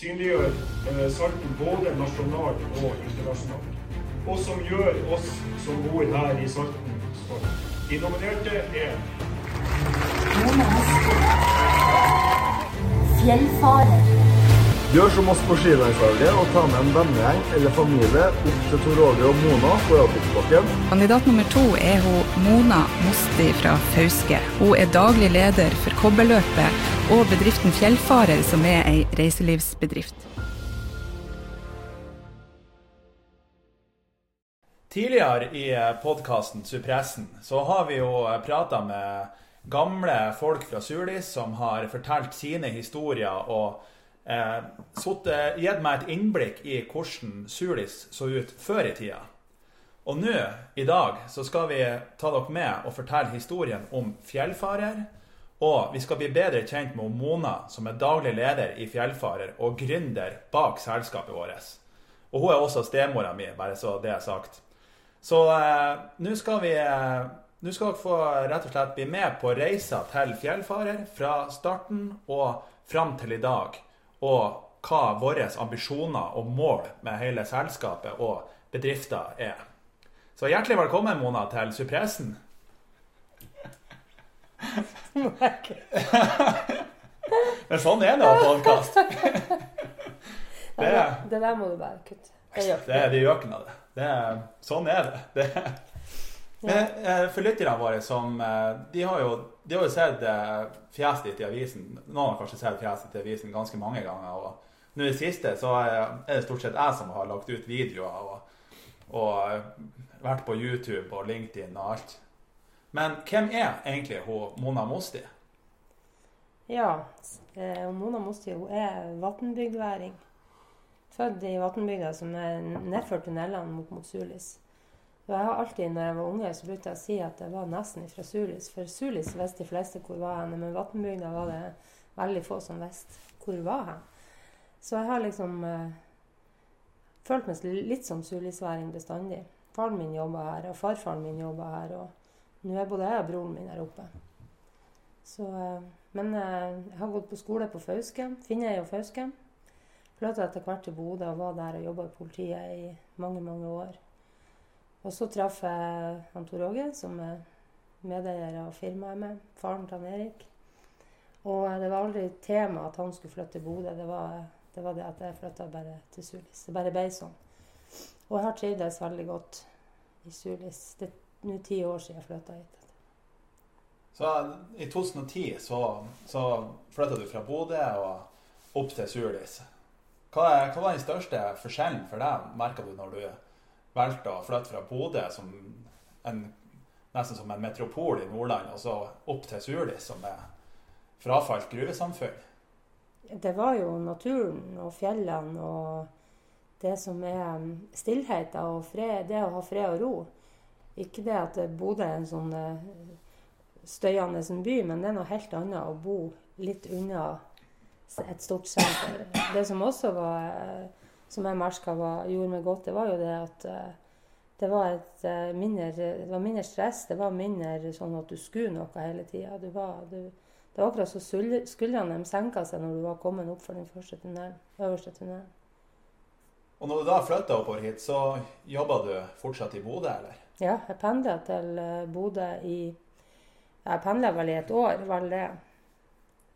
synliggjør eh, Salten både nasjonalt og internasjonalt. Og som gjør oss som bor her i Salten, stolte. De nominerte er Fjellfarer. Gjør som oss på skilandslaget og ta med en vennegjeng eller familie opp til Tor Åge og Mona på Jakobsbakken. Kandidat nummer to er hun Mona Mosti fra Fauske. Hun er daglig leder for Kobberløpet og bedriften Fjellfarer, som er ei reiselivsbedrift. Tidligere i podkasten Supressen så har vi jo prata med gamle folk fra Sulis som har fortalt sine historier og eh, suttet- gitt meg et innblikk i hvordan Sulis så ut før i tida. Og nå, i dag, så skal vi ta dere med og fortelle historien om Fjellfarer. Og vi skal bli bedre kjent med Mona, som er daglig leder i Fjellfarer og gründer bak selskapet vårt. Og hun er også stemora mi, bare så det er sagt. Så eh, nå skal vi eh, Nå skal dere få rett og slett bli med på reisa til Fjellfarer fra starten og fram til i dag. Og hva våre ambisjoner og mål med hele selskapet og bedrifter er. Så hjertelig velkommen, Mona, til Supressen. Men sånn er det å ha podkast. Det, det der må du bare kutte. Det er de gjøkene av det. det sånn er det. det. Men eh, for lytterne våre som eh, De har jo, de har jo sett eh, fjeset ditt i avisen. Noen har kanskje sett fjeset ditt i avisen ganske mange ganger. Og nå i det siste så er det stort sett jeg som har lagt ut videoer og, og eh, vært på YouTube og LinkedIn og alt. Men hvem er egentlig hun Mona Mosti? Ja. eh, Mona Mosti hun er vatnbygdværing. Født i Vatnbygda, som er nedfor tunnelene mot, mot Sulis. Og jeg har alltid, når jeg var unge, så brukte jeg å si at jeg var nesten fra Sulis. For Sulis visste de fleste hvor var hen, men Vatnbygda var det veldig få som visste hvor var hen. Så jeg har liksom eh, følt meg litt som sulisværing bestandig. Faren min jobba her, og farfaren min jobba her, og nå er både jeg og broren min her oppe. Så, eh, men eh, jeg har gått på skole på Fauske, Finnøy og Fauske. Flytta etter hvert til Bodø og var der og jobba i politiet i mange, mange år. Og så traff jeg han Tor Åge, som er medeier av firmaet med, faren til han Erik. Og det var aldri tema at han skulle flytte til Bodø. Det var, det var det at jeg flytta bare til Sulis. Det bare ble sånn. Og jeg har trivdes veldig godt i Sulis. Det er nå ti år siden jeg flytta hit. Så i 2010 så, så flytta du fra Bodø og opp til Sulis. Hva, hva var den største forskjellen for deg, merka du, når du valgte å flytte fra Bodø, som en, nesten som en metropol i Nordland, og så opp til Suli, som er frafalt gruvesamfunn? Det var jo naturen og fjellene og det som er stillheten og fred, det å ha fred og ro. Ikke det at Bodø er en sånn støyende by, men det er noe helt annet å bo litt unna et stort senter. Det som også var som jeg merka gjorde meg godt, det var jo det at det var, et, mindre, det var mindre stress. Det var mindre sånn at du skulle noe hele tida. Det var akkurat så skuldrene de senka seg når du var kommet opp for den første tunnelen, øverste tunnelen. Og når du da flytta oppover hit, så jobba du fortsatt i Bodø, eller? Ja, jeg pendla til Bodø i Jeg pendla vel i et år, vel det.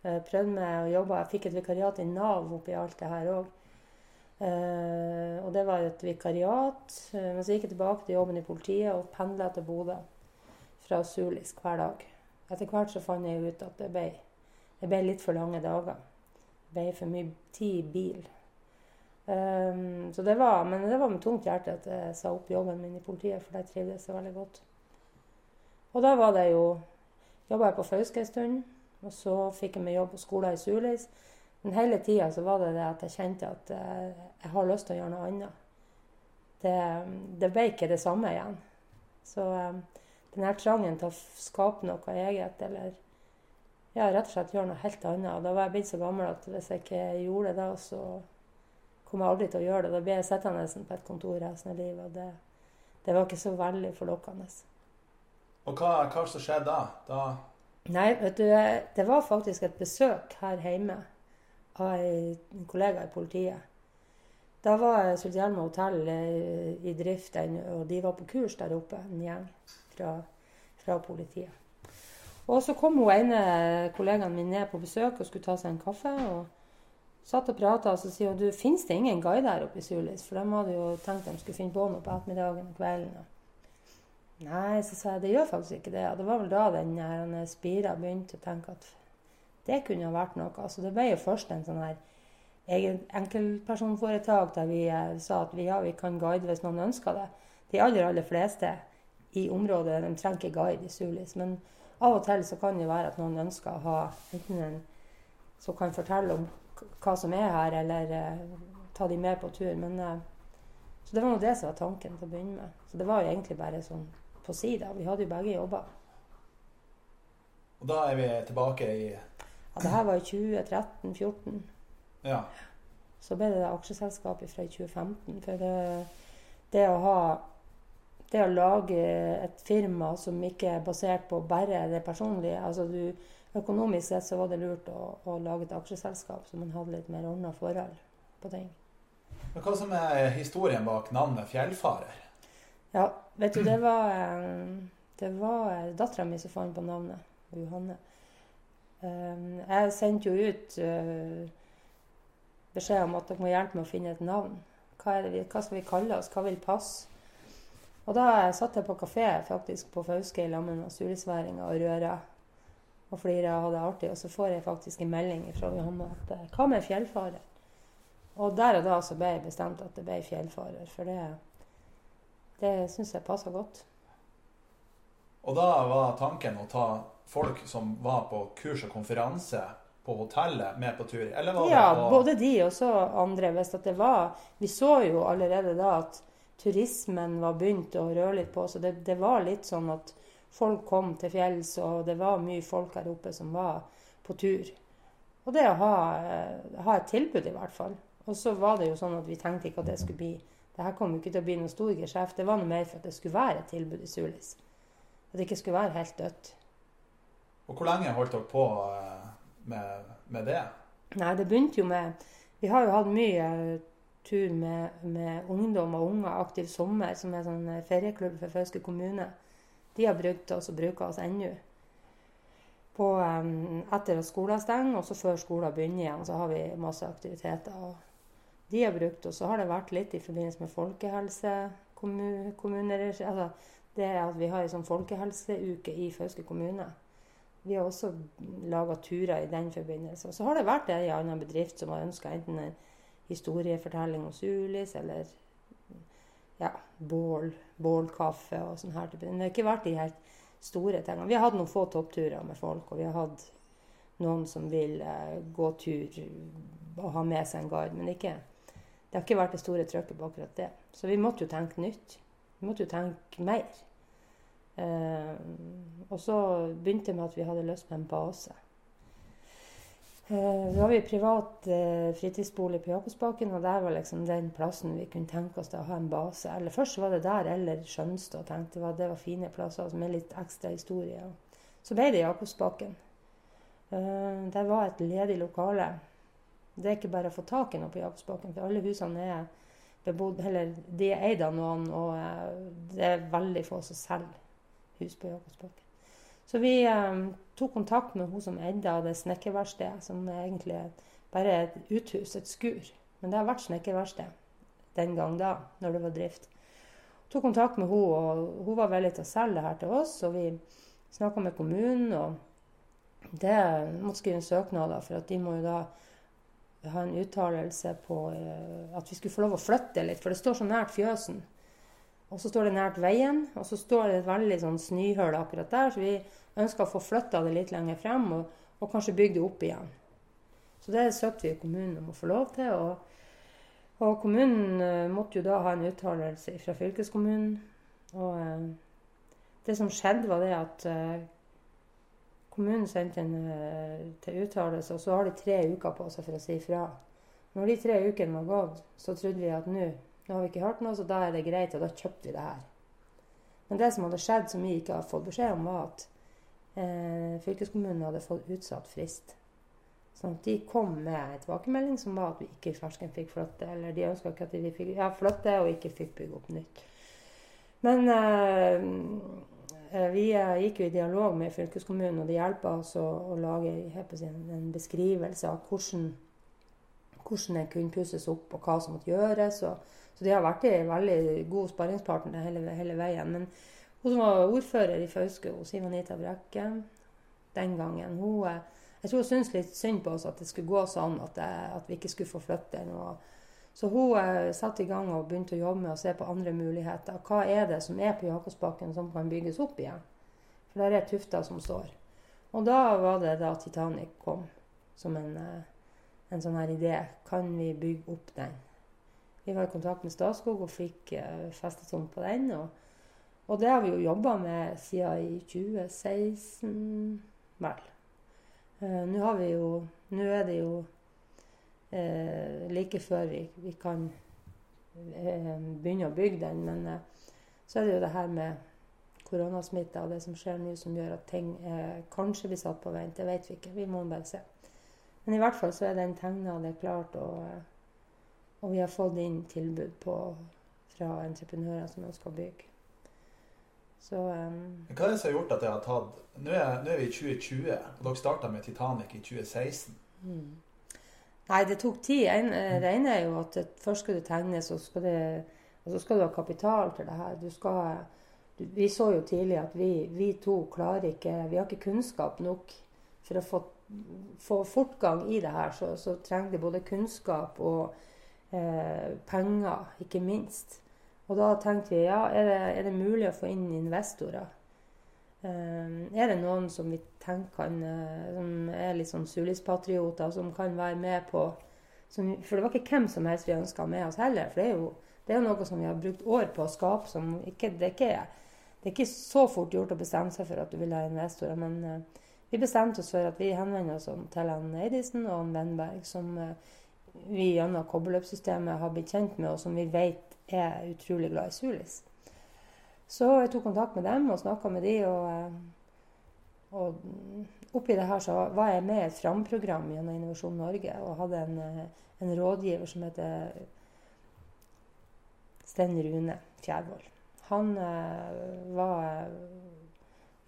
Jeg prøvde meg å jobbe. Jeg fikk et vikariat i Nav oppi alt det her òg. Eh, og det var et vikariat. Eh, men så gikk jeg tilbake til jobben i politiet og pendla til Bodø fra Sulis hver dag. Etter hvert så fant jeg ut at det ble, det ble litt for lange dager. Det ble for mye tid i bil. Um, så det var, men det var med tungt hjerte at jeg sa opp jobben min i politiet, for der trivdes jeg veldig godt. Og da var det jo Jobba jeg på Fauske en stund. Og så fikk jeg meg jobb på skolen i Sulis. Men hele tida så var det det at jeg kjente at jeg, jeg har lyst til å gjøre noe annet. Det, det ble ikke det samme igjen. Så denne den her trangen til å skape noe eget, eller ja, rett og slett gjøre noe helt annet. Og da var jeg blitt så gammel at hvis jeg ikke gjorde det da, så kom jeg aldri til å gjøre det. Da ble jeg sittende på et kontor resten av livet, og det, det var ikke så veldig forlokkende. Og hva, hva som skjedde da? da? Nei, vet du, det var faktisk et besøk her hjemme av en kollega i politiet. Da var Sulitjelma hotell eh, i drift, og de var på kurs der oppe, en gjeng fra, fra politiet. Og så kom hun ene kollegaen min ned på besøk og skulle ta seg en kaffe. og Satt og prata, og så sier hun du, fins det ingen guide her oppe i Sulis? For de hadde jo tenkt de skulle finne på noe på ettermiddagen og kvelden. Nei, så sa jeg det gjør faktisk ikke det. Og det var vel da den Spira begynte å tenke at det kunne ha vært noe. Så altså, det ble jo først en sånn her enkeltpersonforetak der vi eh, sa at vi, ja, vi kan guide hvis noen ønsker det. De aller, aller fleste i området de trenger ikke guide i Sulis. Men av og til så kan det være at noen ønsker å ha enten en som kan fortelle om hva som er her, eller uh, ta de med på tur. Men, uh, så det var nå det som var tanken til å begynne med. Så det var jo egentlig bare sånn på sida. Vi hadde jo begge jobber. Og da er vi tilbake i Ja, det her var i 2013-2014. Ja. Så ble det aksjeselskapet fra 2015. For det, det å ha det å lage et firma som ikke er basert på bare det personlige altså du, Økonomisk sett så var det lurt å, å lage et aksjeselskap så man hadde litt mer ordna forhold på ting. Men Hva som er historien bak navnet Fjellfarer? Ja, vet du, det var, eh, det var dattera mi som fant på navnet. Johanne. Eh, jeg sendte jo ut eh, beskjed om at dere må hjelpe med å finne et navn. Hva, vi, hva skal vi kalle oss? Hva vil passe? Og da satt jeg på kafé faktisk på Fauske i Lammen med sulisværinger og røra og flira og hadde det artig. Og så får jeg faktisk en melding fra Johanne at eh, hva med fjellfarer? Og der og da så ble jeg bestemt at det ble fjellfarer. For det, det syns jeg passa godt. Og da var tanken å ta folk som var på kurs og konferanse på hotellet, med på tur? Eller var ja, det på... både de og så andre. Hvis det var Vi så jo allerede da at turismen var begynt å røre litt på. Så det, det, var litt sånn at folk kom til fjells, og det var mye folk her oppe som var på tur. Og det å ha, eh, ha et tilbud, i hvert fall. Og så var det jo sånn at vi tenkte ikke at det skulle bli det her kom jo ikke til å bli noe stor geskjeft. Det var noe mer for at det skulle være et tilbud i Sulis. At det ikke skulle være helt dødt. Og hvor lenge holdt dere på eh, med, med det? Nei, det begynte jo med Vi har jo hatt mye tur med, med ungdom og unge Aktiv sommer, som er sånn eh, ferieklubb for Fauske kommune. De har brukt oss og bruker oss ennå. Um, etter at skolen stenger, og så før skolen begynner igjen, så har vi masse aktiviteter. Og de har brukt oss. Så har det vært litt i forbindelse med folkehelsekommuner. Altså, det at vi har en sånn folkehelseuke i Fauske kommune. Vi har også laga turer i den forbindelse. Så har det vært en annen bedrift som har ønska enten en historiefortelling om Sulis, eller ja, bål, bålkaffe og sånn her. Men det har ikke vært de helt store tingene. Vi har hatt noen få toppturer med folk, og vi har hatt noen som vil eh, gå tur og ha med seg en guide. Men ikke, det har ikke vært det store trøkket på akkurat det. Så vi måtte jo tenke nytt. Vi måtte jo tenke mer. Eh, og så begynte det med at vi hadde lyst på en base. Eh, da har vi privat eh, fritidsbolig på Jakobsbakken, og der var liksom den plassen vi kunne tenke oss å ha en base. Eller Først var det der eller Skjønstad. tenkte var, det var fine plasser med litt ekstra historie. Så ble det Jakobsbakken. Eh, der var et ledig lokale. Det er ikke bare å få tak i noe på Jakobsbakken, for alle husene er bebodd, eller de er eid av noen, og det er veldig få som selger hus på Jakobsbakken. Så vi eh, tok kontakt med hun som eide det snekkerverkstedet, som egentlig bare er et uthus, et skur. Men det har vært snekkerverksted den gang da, når det var drift. Tok kontakt med hun, og hun var villig til å selge det her til oss. Og vi snakka med kommunen, og det måtte skrive en søknad, for at de må jo da ha en uttalelse på uh, at vi skulle få lov å flytte litt, for det står så nært fjøsen. Og så står det nært veien, og så står det et veldig sånn snøhull akkurat der. Så vi ønsker å få flytta det litt lenger frem, og, og, kanskje bygge det opp igjen. Så det søkte vi kommunen om å få lov til. Og, og kommunen uh, måtte jo da ha en uttalelse fra fylkeskommunen. Og eh, det som skjedde, var det at eh, kommunen sendte en til uttalelse, og så har de tre uker på seg for å si ifra. Når de tre ukene var gått, så trodde vi at nå nå har vi ikke hørt noe, så da er det greit, og da kjøpte vi det her. Men det som hadde skjedd, som vi ikke har fått beskjed om, var at eh, fylkeskommunen hadde fått utsatt frist. Sånn at de kom med en tilbakemelding som var at vi ikke farsken fikk flytte. Eller de ønska ikke at vi fikk ja, flytte og ikke fikk bygge opp nytt. Men eh, eh vi eh, gikk jo i dialog med fylkeskommunen, og det hjelper oss å, å lage en, en, beskrivelse av hvordan, hvordan det kunne pusses opp, og hva som måtte gjøres. Og, så de har vært en veldig god sparringspartner hele, hele veien. Men hun som var ordfører i Fauske, Siv Anita Brekke, den gangen, hun eh, jeg tror hun syntes litt synd på oss at det skulle gå sånn, at, det, at vi ikke skulle få flytte noe. Så hun eh, satte i gang og begynte å jobbe med å se på andre muligheter. Hva er det som er på Jakobsbakken som kan bygges opp igjen? For der er tufta som står. Og da var det da Titanic kom som en, eh, en sånn her idé. Kan vi bygge opp den? Vi var i kontakt med Statskog og fikk uh, festetomt på den. Og, og, det har vi jo jobba med siden i 2016, vel. Uh, Nå har vi jo Nå er det jo uh, like før vi, vi kan uh, begynne å bygge den. Men så er det jo det her med koronasmitte og det som skjer nå, som gjør at ting kanskje blir satt på vent. Det vet vi ikke. Vi må bare se. Men i hvert fall så er den tegna, det er klart, og, og vi har fått inn tilbud på, fra entreprenører som ønsker å bygge. Så, um, Hva er det som har gjort at det har tatt Nå er, nå er vi i 2020, og dere starta med Titanic i 2016. Mm. Nei, det tok tid. En, det ene er jo at først skal det tegnes, og, og så skal du ha kapital til det her. Du skal, du, vi så jo tidlig at vi, vi, to klarer ikke Vi har ikke kunnskap nok for å få, få fortgang i det her. Så, så trenger det både kunnskap og eh, penger, ikke minst. Og da tenkte vi ja, er det, er det mulig å få inn investorer? Eh, er det noen som vi tenker kan, uh, som er litt sånn Sulis-patrioter, som kan være med på som, For det var ikke hvem som helst vi ønska med oss heller. For det er, jo, det er noe som vi har brukt år på å skape. som ikke, det, er ikke, det er ikke så fort gjort å bestemme seg for at du vil ha investorer. Men uh, vi bestemte oss for at vi henvender oss til han Eidisen og han Wenberg, som uh, vi gjennom kobberløpssystemet har blitt kjent med, og som vi vet er utrolig glad i Sulis. Så jeg tok kontakt med dem og snakka med de, og, eh, og oppi det her så var jeg med i et framprogram gjennom Innovasjon Norge og hadde en, eh, en rådgiver som heter Sten Rune Fjærvoll. Han eh, var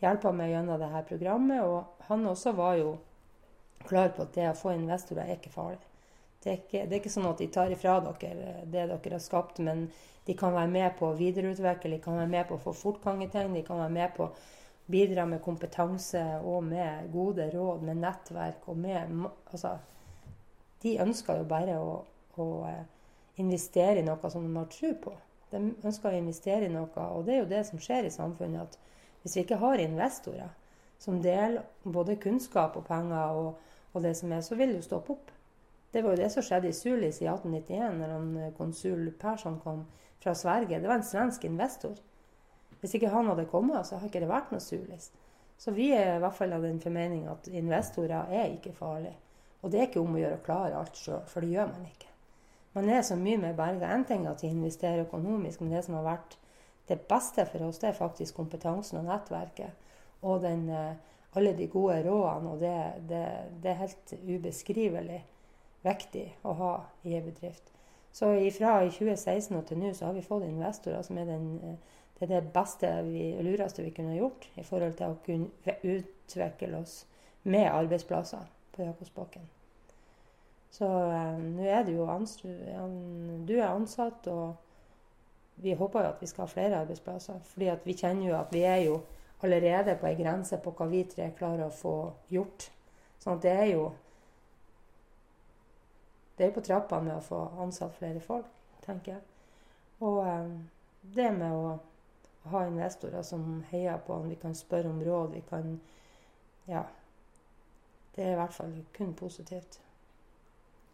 hjelpa meg gjennom det her programmet, og han også var jo klar på at det å få investorer er ikke farlig. Det er, ikke, det er ikke sånn at de tar ifra dere det dere har skapt, men de kan være med på å videreutvikle, de kan være med på å få fortgang i ting, de kan være med på å bidra med kompetanse og med gode råd, med nettverk og med Altså, de ønsker jo bare å, å eh, investere i noe som de har tro på. De ønsker å investere i noe, og det er jo det som skjer i samfunnet. at Hvis vi ikke har investorer som deler både kunnskap og penger og, og det som er, så vil det jo stoppe opp. Det var jo det som skjedde i Sulis i 1891, når han, eh, konsul Persson kom fra Sverige. Det var en svensk investor. Hvis ikke han hadde kommet, så ikke det vært noe Sulis. Så vi er i hvert fall av den formening at investorer er ikke farlige. Og det er ikke om å gjøre å klare alt sjøl, for det gjør man ikke. Man er så mye mer berga. Én ting at de investerer økonomisk, men det som har vært det beste for oss, det er faktisk kompetansen og nettverket. Og den, eh, alle de gode rådene. Og det, det, det er helt ubeskrivelig viktig å ha i en bedrift. Så fra 2016 og til nå så har vi fått investorer som er den, eh, det, er det beste vi, lureste vi kunne gjort i forhold til å kunne utvikle oss med arbeidsplasser på Jakobsbakken. Så eh, nå er du jo du er ansatt, og vi håper jo at vi skal ha flere arbeidsplasser. fordi vi kjenner jo at vi er jo allerede på ei grense på hva vi tre klarer å få gjort. Sånn at det er jo det er på trappene med å få ansatt flere folk, tenker jeg. Og eh, det med å ha investorer som heier på om vi kan spørre om råd, vi kan Ja. Det er i hvert fall kun positivt.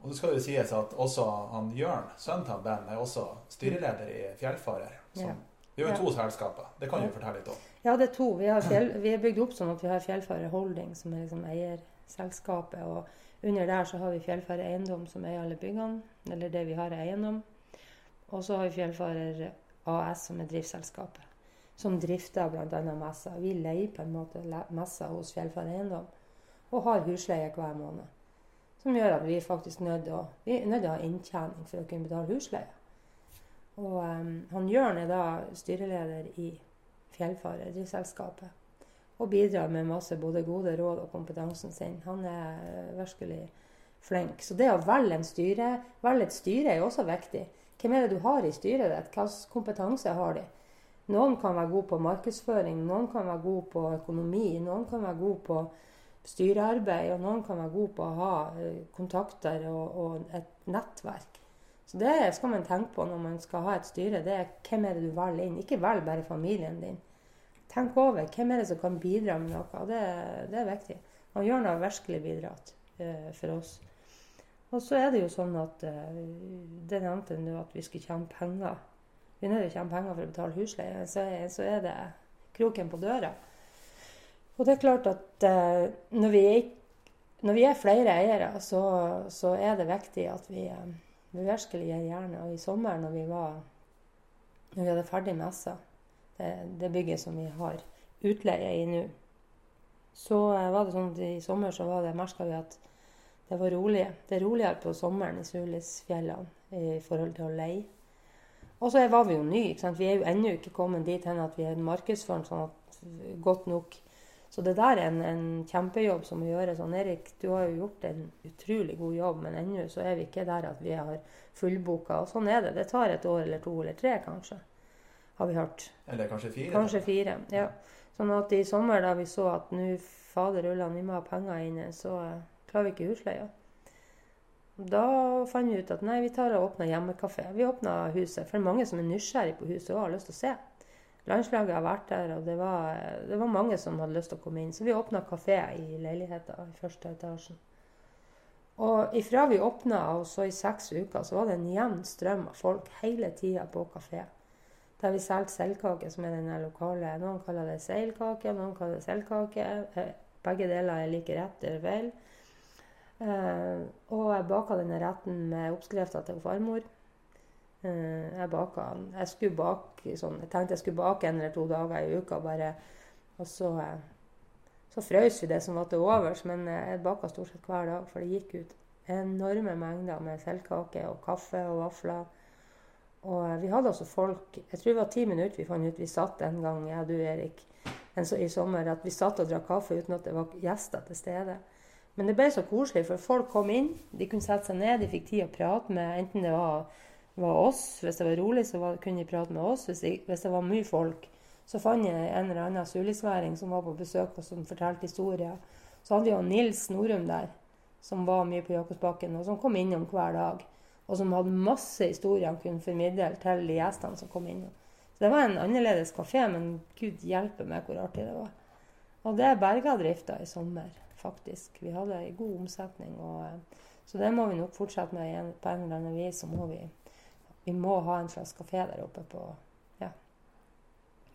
Og det skal jo sies at også han Jørn, sønnen til Ben, er også styreleder i Fjellfarer. Som, ja. Vi har jo to ja. selskaper. Det kan du ja. fortelle litt om. Ja, det er to. Vi, fjell, vi er bygd opp sånn at vi har Fjellfarer Holding, som er liksom eierselskapet. og under der så har vi Fjellfarer Eiendom, som eier alle byggene, eller det vi har av eiendom. Og så har vi Fjellfarer AS, som er driftsselskapet, som drifter bl.a. Messa. Vi leier på en måte Messa hos Fjellfarer Eiendom og har husleie hver måned. Som gjør at vi faktisk nødt å, vi er nødt til å ha inntjening for å kunne betale husleie. Og um, han Jørn er da styreleder i Fjellfarer, driftsselskapet. Og bidrar med masse både gode råd og kompetansen sin. Han er virkelig flink. Så det å velge, en styre, velge et styre er også viktig. Hvem er det du har i styret ditt? Hvilken kompetanse har de? Noen kan være god på markedsføring, noen kan være god på økonomi, noen kan være god på styrearbeid, og noen kan være god på å ha uh, kontakter og, og et nettverk. Så det skal man tenke på når man skal ha et styre. Det er hvem er det du velger inn. Ikke velg bare familien din. Tenk over hvem er det som kan bidra med noe. Det, det er viktig. Han gjør noe virkelig bidratt eh, for oss. Og så er det jo sånn at eh, Det nevnte nå at vi skulle tjene penger. Vi er nødt til å tjene penger for å betale husleie. Så, så, er det kroken på døra. Og det er klart at eh, når, vi er, når, vi er, flere eiere, så, så er det viktig at vi vi virkelig gjerne. Og i sommer når vi var når vi hadde ferdig messa, det, det bygget som vi har utleie i nå, så eh, var det sånn at i sommer så var det, merka vi at det var rolig. Det er roligere på sommeren i Sulisfjellene i forhold til å leie. Og så var vi jo nye. Vi er jo ennå ikke kommet dit hen at vi er markedsført sånn at godt nok så det der er en, en kjempejobb som må gjøres. Sånn, Erik, du har jo gjort en utrolig god jobb, men ennå så er vi ikke der at vi har fullboka. Og sånn er det. Det tar et år eller to eller tre, kanskje. Har vi hørt. Eller kanskje fire? Kanskje fire, ja. Sånn at i sommer da vi så at nå fader ullan, vi må ha penger inne, så uh, klarer vi ikke husleia. Da fant vi ut at nei, vi tar og åpner hjemmekafé. Vi åpna huset. For mange som er nysgjerrig på huset og har lyst til å se. Landslaget har vært der, og det var, det var, mange som hadde lyst til å komme inn. Så vi åpna kafé i leiligheta i første etasjen. Og ifra vi åpna, og så i seks uker, så var det en jevn strøm av folk hele tida på kafé. Der vi solgte seilkake, som er den lokale. Noen kaller det seilkake, noen kaller det seilkake. Eh, begge deler er like rett eller feil. Eh, og jeg baka denne retten med oppskrifta til farmor. Eh, jeg baka Jeg bake sånn Jeg tenkte jeg skulle bake en eller to dager i uka bare. Og så, eh, så frøs vi det som var til overs, men eh, jeg baka stort sett hver dag, for det gikk ut enorme mengder med seilkake og kaffe og vafler. Og vi hadde også folk Jeg tror det var ti minutter vi fant ut vi satt en gang, jeg og du, Erik, så, i sommer, at vi satt og drakk kaffe uten at det var gjester til stede. Men det ble så koselig, for folk kom inn, de kunne sette seg ned, de fikk tid å prate med enten det var var oss. Hvis det var rolig, så var, kunne de prate med oss. Hvis det, hvis det, var mye folk, så fant jeg en eller annen sulisværing som var på besøk og som fortalte historier. Så hadde vi jo Nils Norum der, som var mye på Jakobsbakken, og som kom innom hver dag. Og som hadde masse historier han kunne formidle til de gjestene som kom innom. Det var en annerledes kafé, men gud hjelpe meg hvor artig det var. Og det berga drifta i sommer, faktisk. Vi hadde en god omsetning. Og, så det må vi nok fortsette med på en eller annen vis. Så må vi vi må ha en slags kafé der oppe på ja,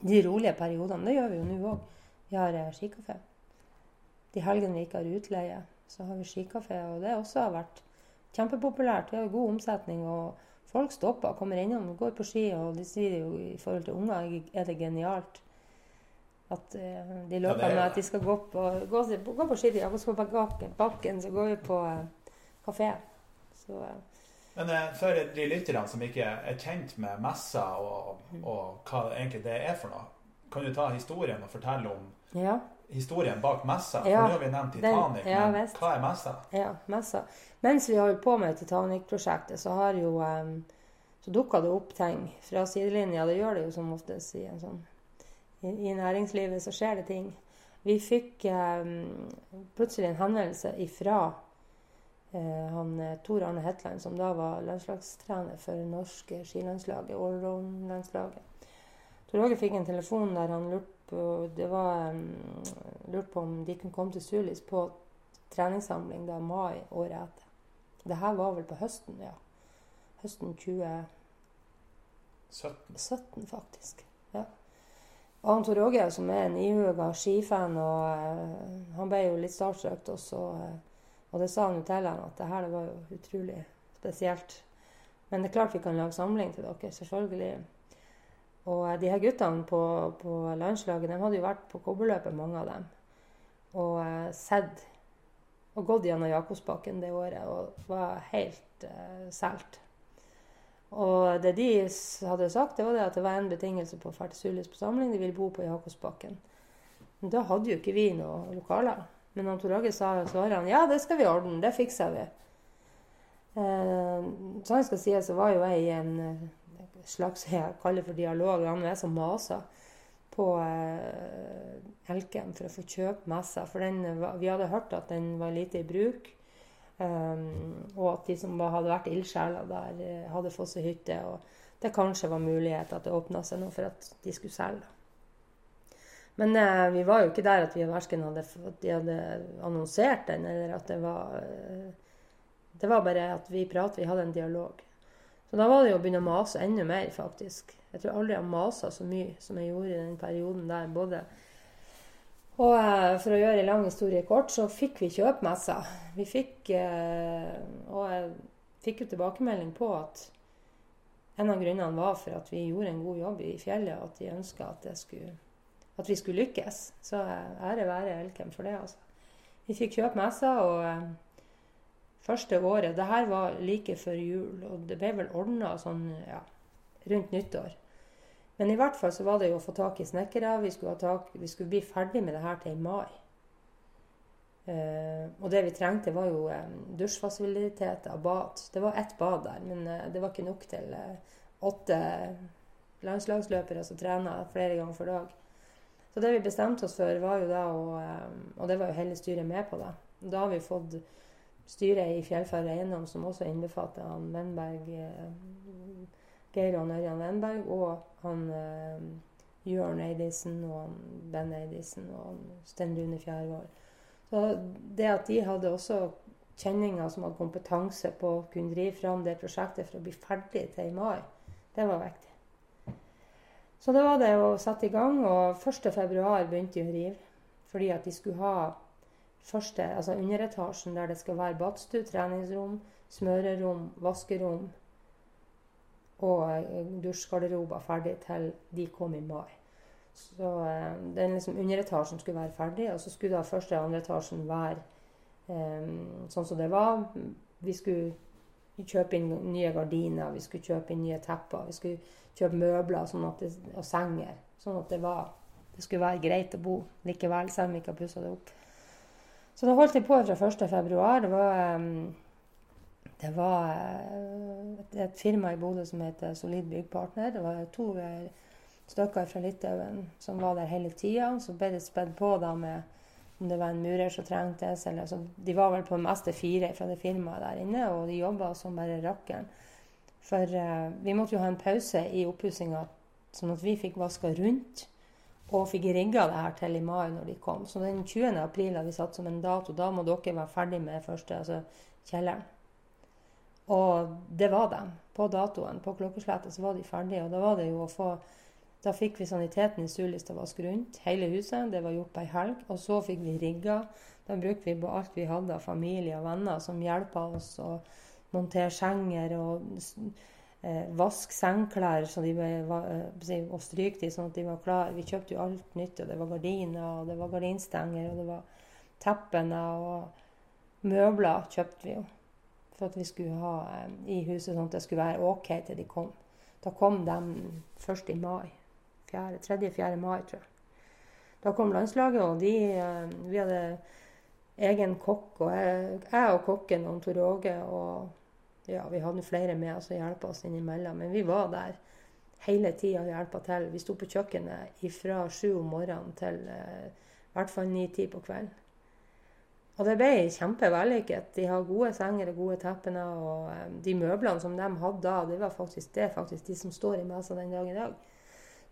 de rolige periodene. Det gjør vi jo nå òg. Vi har eh, skikafé. De helgene vi ikke har utleie, så har vi skikafé. Og det også har vært kjempepopulært. Vi har god omsetning. og Folk stopper og kommer innom og går på ski. Og de sier jo i forhold til unger er det genialt at uh, de løper ja, med at de skal gå på, gå, gå på ski. Og så på bakken, så går vi på uh, kafé. Så uh, men for de lytterne som ikke er kjent med messa og, og, hva egentlig det er for noe, kan du ta historien og fortelle om ja. Historien bak messa? Ja, for nå har vi nevnt Titanic, den, ja, men hva er messa? Ja, messa. Mens vi har holdt på med Titanic-prosjektet, så har jo um, så dukka det opp ting fra sidelinja. Det gjør det jo som oftest i, sånn, i, i næringslivet, så skjer det ting. Vi fikk um, plutselig en henvendelse ifra uh, han eh, Tor Arne Hetland, som da var landslagstrener for norske skilandslaget, allround-landslaget. Tor Åge fikk en telefon der han lurte på, det var, um, lurt på om de kunne komme til Sulis på treningssamling da mai året etter. Det her var vel på høsten, ja. Høsten 2017, 17, faktisk. Ja. Og Tor Åge, som er en ihuga skifan, og uh, han ble jo litt startstrøkt også. Uh, og det sa han jo til ham, at det her var jo utrolig spesielt. Men det er klart vi kan lage samling til dere, selvfølgelig. Og eh, de her guttene på, på landslaget de hadde jo vært på kobberløpet, mange av dem. Og eh, sett og gått gjennom Jakobsbakken det året og var helt eh, solgt. Og det de hadde sagt, det var det at det var en betingelse på Fertesulis på samling. De ville bo på Jakobsbakken. Men da hadde jo ikke vi noe lokaler. Men Tor sa, så han ja, det skal vi ordne, det fikser vi. Eh, sånn skal sies, så var jo jeg i en eh, slags jeg kaller for dialog. Han er som maser på eh, Elkem for å få kjøpe messa. For den, vi hadde hørt at den var lite i bruk. Um, og at de som hadde vært ildsjeler der, eh, hadde fått seg hytte. Og det kanskje var mulighet at det åpna seg noe for at de skulle selge. Men eh, vi var jo ikke der at vi verken hadde, de hadde annonsert den, eller at det var eh, Det var bare at vi pratet, vi hadde en dialog. Så da var det jo å begynne å mase enda mer, faktisk. Jeg tror aldri jeg har masa så mye som jeg gjorde i den perioden der. både og eh, for å gjøre en lang historie kort, så fikk vi kjøpmessa. Vi fikk eh, Og jeg fikk jo tilbakemelding på at en av grunnene var for at vi gjorde en god jobb i fjellet, og at de ønska at, at, vi skulle lykkes. Så eh, ære være Elkem for det, altså. Vi fikk kjøpe messa, og første året Det her var like før jul, og det ble vel ordna sånn ja, rundt nyttår. Men i hvert fall så var det jo å få tak i snekkere. Vi skulle, tak, vi skulle bli ferdig med det her til i mai. Uh, og det vi trengte, var jo um, dusjfasiliteter, bad. Det var ett bad der, men uh, det var ikke nok til uh, åtte landslagsløpere som trener flere ganger for dag. Så det vi bestemte oss for, var jo da å Og det var jo hele styret med på, da. Da har vi fått styret i Fjellfar eiendom, som også innbefatter han Vennberg Geir og Ørjan Wenberg og han eh, Jørn Eidisen og han Ben Eidisen og han Sten Rune Fjærvoll. Så det at de hadde også kjenninger som hadde kompetanse på å kunne drive fram det prosjektet for å bli ferdig til i mai, det var viktig. Så da var det å sette i gang, og 1.2 begynte de å rive. Fordi at de skulle ha første, altså underetasjen der det skal være badstue, treningsrom, smørerom, vaskerom og eh, dusjgarderober ferdig til de kom i mai. Så eh, den liksom underetasjen skulle være ferdig, og så skulle da første og andre etasjen være eh, sånn som det var. Vi skulle kjøpe inn nye gardiner, vi skulle kjøpe inn nye tepper, vi skulle kjøpe møbler sånn det, og senger. Sånn at det, var, det skulle være greit å bo likevel, selv om vi ikke har pussa det opp. Så da holdt jeg på fra 1.2. Det var det var eh, et firma i Bodø som heter Solid Byggpartner. Det var to eh, stykker fra Litauen som var der hele tida. Så ble det spedd på da med om det var en murer som trengtes. Eller, så de var vel på det meste fire fra det firmaet der inne, og de jobba som bare rakkeren. For uh, vi måtte jo ha en pause i oppussinga, sånn at vi fikk vaska rundt. Og fikk rigga det her til i mai når de kom. Så den 20. april har vi satt som en dato. Da må dere være ferdig med første, altså kjelleren. Og det var de. På datoen, på klokkeslettet, så var de ferdige. Og da var det jo å få Da fikk vi saniteten i Sulis til å vaske rundt hele huset. Det var gjort på ei helg. Og så fikk vi rigga. Da brukte vi på alt vi hadde av familie og venner som hjelpa oss å montere senger og eh, vaske sengeklær ble, og stryke de sånn at de var klare. Vi kjøpte jo alt nytt. og Det var gardiner, og det var gardinstenger, og det var teppene og møbler kjøpte vi jo for at vi skulle ha eh, i huset sånn at det skulle være OK til de kom. Da kom de først i mai. 3.-4. mai, tror jeg. Da kom landslaget, og de eh, Vi hadde egen kokk, og jeg, jeg og kokken og Tor Åge og ja, vi hadde flere med oss og hjelpa oss innimellom. Men vi var der hele tida og hjelpa til. Vi sto på kjøkkenet fra sju om morgenen til i hvert fall ni-ti på kvelden. Og det ble kjempevellykket. De har gode senger og gode teppene. Og eh, de møblene som de hadde da, det var faktisk, det faktisk de som står i messa den dag i dag.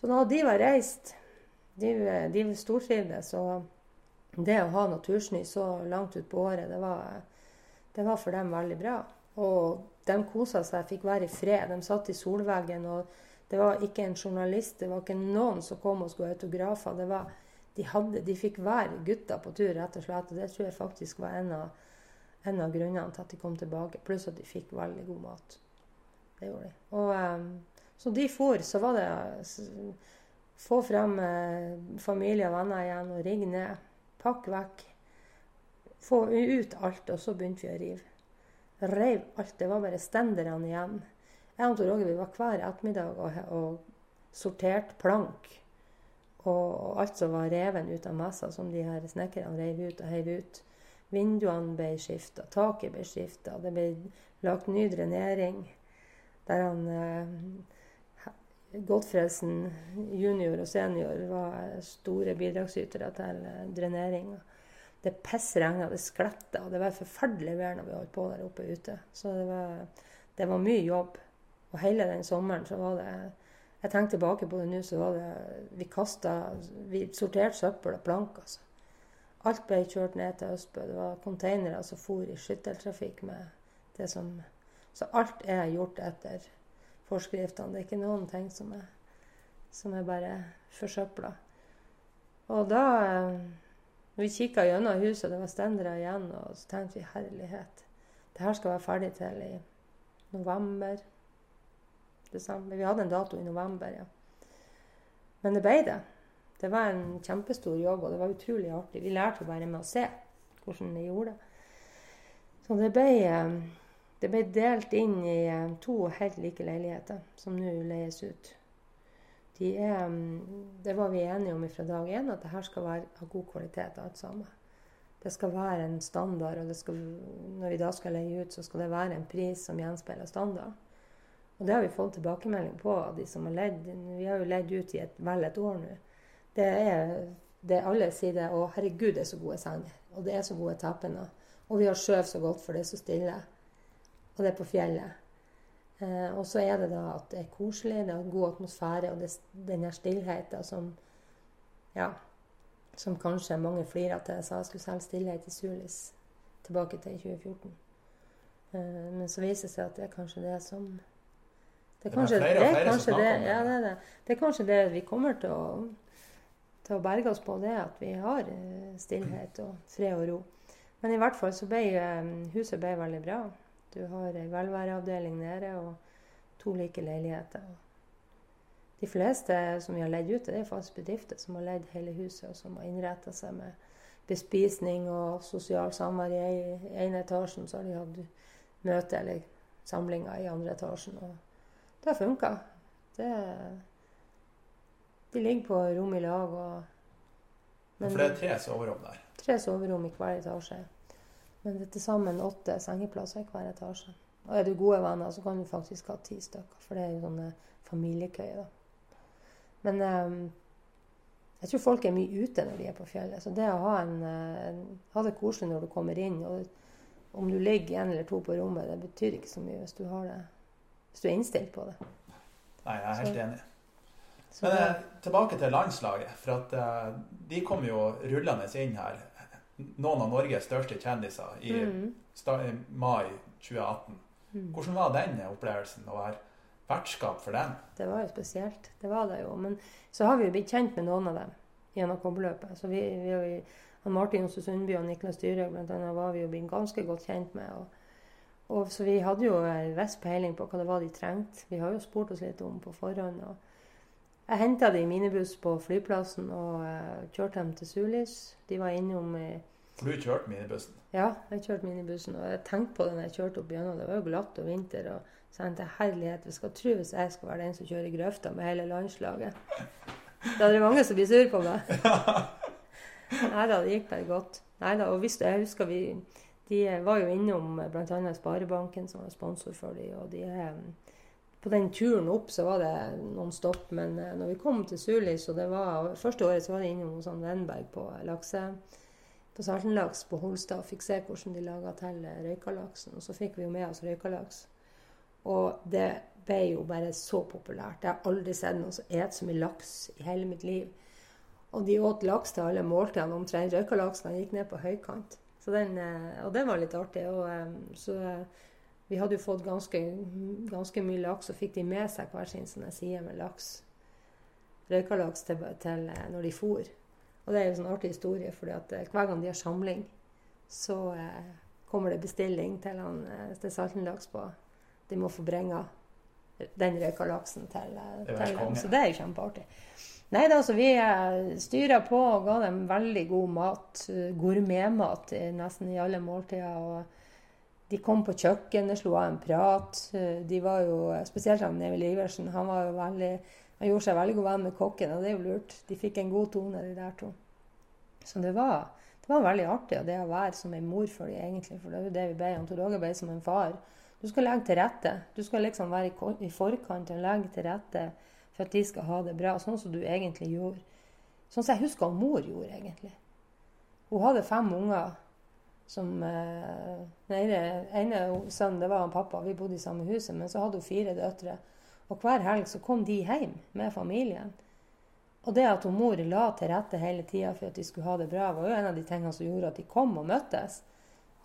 Så da de var reist, de, de stortrivdes. Og det å ha natursnø så langt utpå året, det var, det var, for dem veldig bra. Og de kosa seg, fikk være i fred. De satt i solveggen. og det var ikke en journalist, det var ikke noen som kom og skulle ha autografer. De, hadde, de fikk være gutter på tur, rett og slett. Og det tror jeg faktisk var en av, en av grunnene til at de kom tilbake. Pluss at de fikk veldig god mat. Det gjorde de. Og, um, så de for, så var det få frem eh, familie og venner igjen og rigge ned. Pakk vekk. få ut alt, og så begynte vi å rive. Reiv alt. Det var bare stenderne igjen. Jeg og Roger vi var hver ettermiddag og, og sorterte plank. Og alt som var reven ut av messa, som de her snekkerne reiv ut og heiv ut. Vinduene ble skifta, taket ble skifta, det ble lagt ny drenering. Der han eh, Godfredsen junior og senior var store bidragsytere til eh, dreneringa. Det pissregna, det skletta, det var forferdelig vær når vi holdt på der oppe ute. Så det var, det var mye jobb. Og hele den sommeren så var det Jeg tenker tilbake på det nå, så var det Vi kasta Vi sorterte søppel og plank, altså. Alt ble kjørt ned til Østbø. Det var containere som for i skytteltrafikk med det som Så alt er gjort etter forskriftene. Det er ikke noen ting som er, som er bare forsøpla. Og da når vi kikka gjennom huset, det var stendere igjen, og så tenkte vi herlighet. Det her skal være ferdig til i november. Desember. Vi hadde en dato i november, ja. Men det ble det. Det var en kjempestor jobb, og det var utrolig artig. Vi lærte å være med og se hvordan de gjorde det. Så det ble, eh, det ble delt inn i eh, to helt like leiligheter, som nå leies ut. De er, det var vi enige om fra dag én, at det her skal være av god kvalitet, alt sammen. Det skal være en standard, og skal, når vi da skal leie ut, så skal det være en pris som gjenspeiler standard. Og det har vi fått tilbakemelding på av de som har ledd. Vi har jo ledd ut i et, vel et år nå. Det er det alle sier det. Å, herregud, det er så gode senger. Og det er så gode teppene. Og vi har skjøv så godt, for det er så stille. Og det er på fjellet. Eh, og så er det da at det er koselig, det er en god atmosfære, og det, den her stillheten som Ja. Som kanskje mange flirer til. Jeg sa jeg skulle selge stillhet i Sulis tilbake til 2014. Eh, men så viser det seg at det er kanskje det som Det er kanskje det, er kanskje det, ja, det, er det. det er kanskje det vi kommer til å til å berge oss på det at vi har eh, stillhet og fred og ro. Men i hvert fall så ble huset ble veldig bra. Du har ei velværeavdeling nede og to like leiligheter. De fleste som vi har leid ut, det er faktisk bedrifter som har leid hele huset, og som har innretta seg med bespisning og sosial samvær i ene etasjen. Så har de hatt møte eller samlinger i andre etasjen. Og det har funka. De ligger på rom i lag. Og, men, For det er tre soverom der? Tre soverom i hver etasje. Men det er til sammen åtte sengeplasser i hver etasje. Og er du gode venner, så kan du faktisk ha ti stykker. For det er jo sånne familiekøyer, da. Men um, jeg tror folk er mye ute når de er på fjellet. Så det å ha, en, en, ha det koselig når du kommer inn, og om du ligger en eller to på rommet, det betyr ikke så mye hvis du, har det, hvis du er innstilt på det. Nei, jeg er helt så. enig. Men eh, tilbake til landslaget. For at eh, de kom jo rullende inn her. Noen av Norges største kjendiser i, mm. mai 2018. Mm. Hvordan var den opplevelsen å være vertskap for den? Det var jo spesielt. Det var det jo. Men så har vi jo blitt kjent med noen av dem gjennom kobberløpet. Så vi, vi, han Martin Johnsen Sundby og Niklas Dyrhaug bl.a. var vi jo blitt ganske godt kjent med. Og, og, så vi hadde jo en viss peiling på hva det var de trengte. Vi har jo spurt oss litt om på forhånd. og jeg henta de i minibuss på flyplassen og uh, kjørte dem til Sulis. De var innom i For du kjørte minibussen? Ja, jeg kjørte minibussen. Og jeg tenkte på det når jeg kjørte opp gjennom. Det var jo glatt og vinter. Og så jeg til herlighet, vi skal tro hvis jeg skal være den som kjører grøfta med hele landslaget. Da er det mange som blir sur på meg. Nei da, det gikk bare godt. Neida, og hvis jeg husker vi De var jo innom bl.a. Sparebanken, som var sponsor for dem, og de på den turen opp så var det noen stopp, men eh, når vi kom til Sulis og det var, Første året så var det innom hos Wenberg på lakse, på Saltenlaks på Holstad og fikk se hvordan de laga til røykalaksen. Og så fikk vi jo med oss røykalaks. Og det ble jo bare så populært. Jeg har aldri sett noen som et så mye laks i hele mitt liv. Og de åt laks til alle måltidene omtrent. Røykalaksen gikk ned på høykant. Den, uh, og det var litt artig. Og, um, så vi hadde jo fått ganske, ganske mye laks, og fikk de med seg hver sin sånne side med laks. Røykalaks til, til eh, når de for. Og det er jo en sånn artig historie, for eh, hver gang de har samling, så eh, kommer det bestilling til, han, eh, til Saltenlaks på De må få bringa den røykalaksen til, til dem. Så det er jo kjempeartig. Nei da, altså vi styra på og ga dem veldig god mat. Gourmetmat nesten i alle måltider. og de kom på kjøkkenet, slo av en prat. Eh, De var jo, Spesielt han Emil Iversen. Han, var jo veldig, han gjorde seg veldig god venn med kokken, og det er jo lurt. De fikk en god tone, de der to. Så det var, det var veldig artig og det å være som en mor for dem, egentlig. For det er jo det vi ber Han Tor Åge ble som en far. Du skal legge til rette. Du skal liksom være i forkant og legge til rette for at de skal ha det bra, sånn som du egentlig gjorde. Sånn som jeg husker mor gjorde, egentlig. Hun hadde fem unger som eh, Den ene, sønnen det var han pappa, vi bodde i samme huset, men så hadde hun fire døtre. Og hver helg så kom de hjem med familien. Og det at hun mor la til rette hele tida for at de skulle ha det bra, var jo en av de tingene som gjorde at de kom og møttes.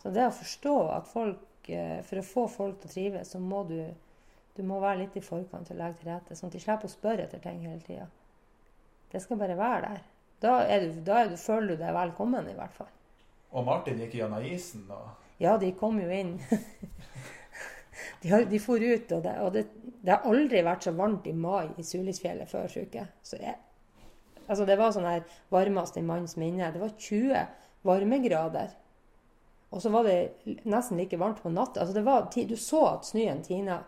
Så det å forstå at folk eh, For å få folk til å trives, så må du, du må være litt i forkant og legge til rette, sånn at de slipper å spørre etter ting hele tida. Det skal bare være der. Da, du, da du, føler du deg velkommen, i hvert fall. Og Martin gikk gjennom isen. og Ja, de kom jo inn. de, har, de for ut, og, det, og det, det har aldri vært så varmt i mai i Sulisfjellet før, uke. Så jeg, altså det var sånn her varmest i manns minne. Det var 20 varmegrader. Og så var det nesten like varmt på natta. Altså du så at snøen tina.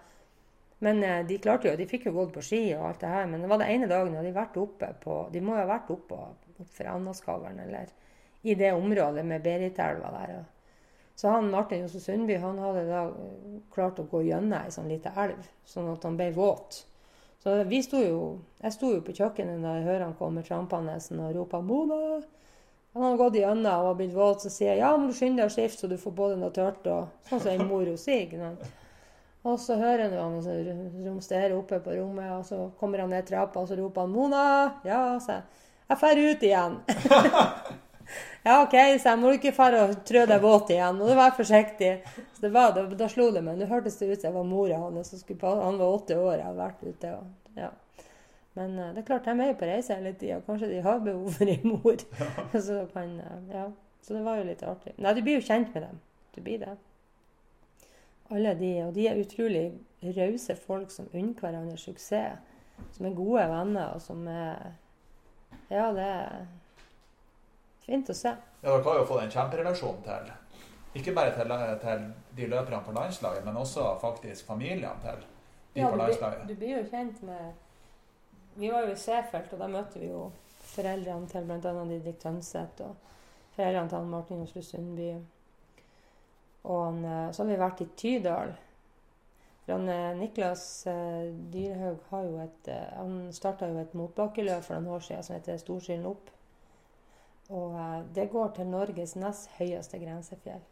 Men eh, de klarte jo, de fikk jo gått på ski og alt det her. Men det var det ene dagen hadde de vært oppe på De må jo ha vært oppe opp for eller i det området med Beritelva der. så han Martin Jose Sundby han hadde da eh, klart å gå gjennom ei sånn lita elv, sånn at han ble våt. Så vi sto jo, jeg sto jo på kjøkkenet da jeg hører han kommer trampende og roper 'Mona!' Han hadde gått gjennom og blitt våt, så sier jeg 'ja, må du skynde deg å skifte, så du får både noe tørt' og sånn som en mor ikke sant? Og så hører han han så romsterer oppe på rommet, og så kommer han ned trappa, og så roper han 'Mona!' Ja, sa jeg. 'Jeg drar ut igjen'. Ja, OK, så jeg må ikke fære og trø deg våt igjen. Må du være forsiktig. Så det var, da, da slo det meg. Nå hørtes det ut som jeg var mora hans. Han var åtte år, jeg har vært ute. Og, ja. Men uh, det er klart, de er jo på reise hele tida. Kanskje de har behov for en mor. så, kan, uh, ja. så det var jo litt artig. Nei, du blir jo kjent med dem. Du blir det. Alle de, og de er utrolig rause folk som unner hverandre suksess. Som er gode venner, og som er Ja, det er fint å se. Ja, Dere har jo fått en kjemperelasjon til ikke bare til, til de løperne på landslaget, men også faktisk familiene til de Ja, på du, landslaget. du blir jo kjent med Vi var jo i Seefeld, og da møtte vi jo foreldrene til bl.a. Didrik Tønseth og foreldrene til Martin Oslo Sundby. Og han, eh, så har vi vært i Tydal. For han, eh, Niklas eh, Dyrhaug har jo et Han starta jo et motbakkeløp for noen år siden som heter Storskilen opp. Og eh, det går til Norges nest høyeste grensefjell.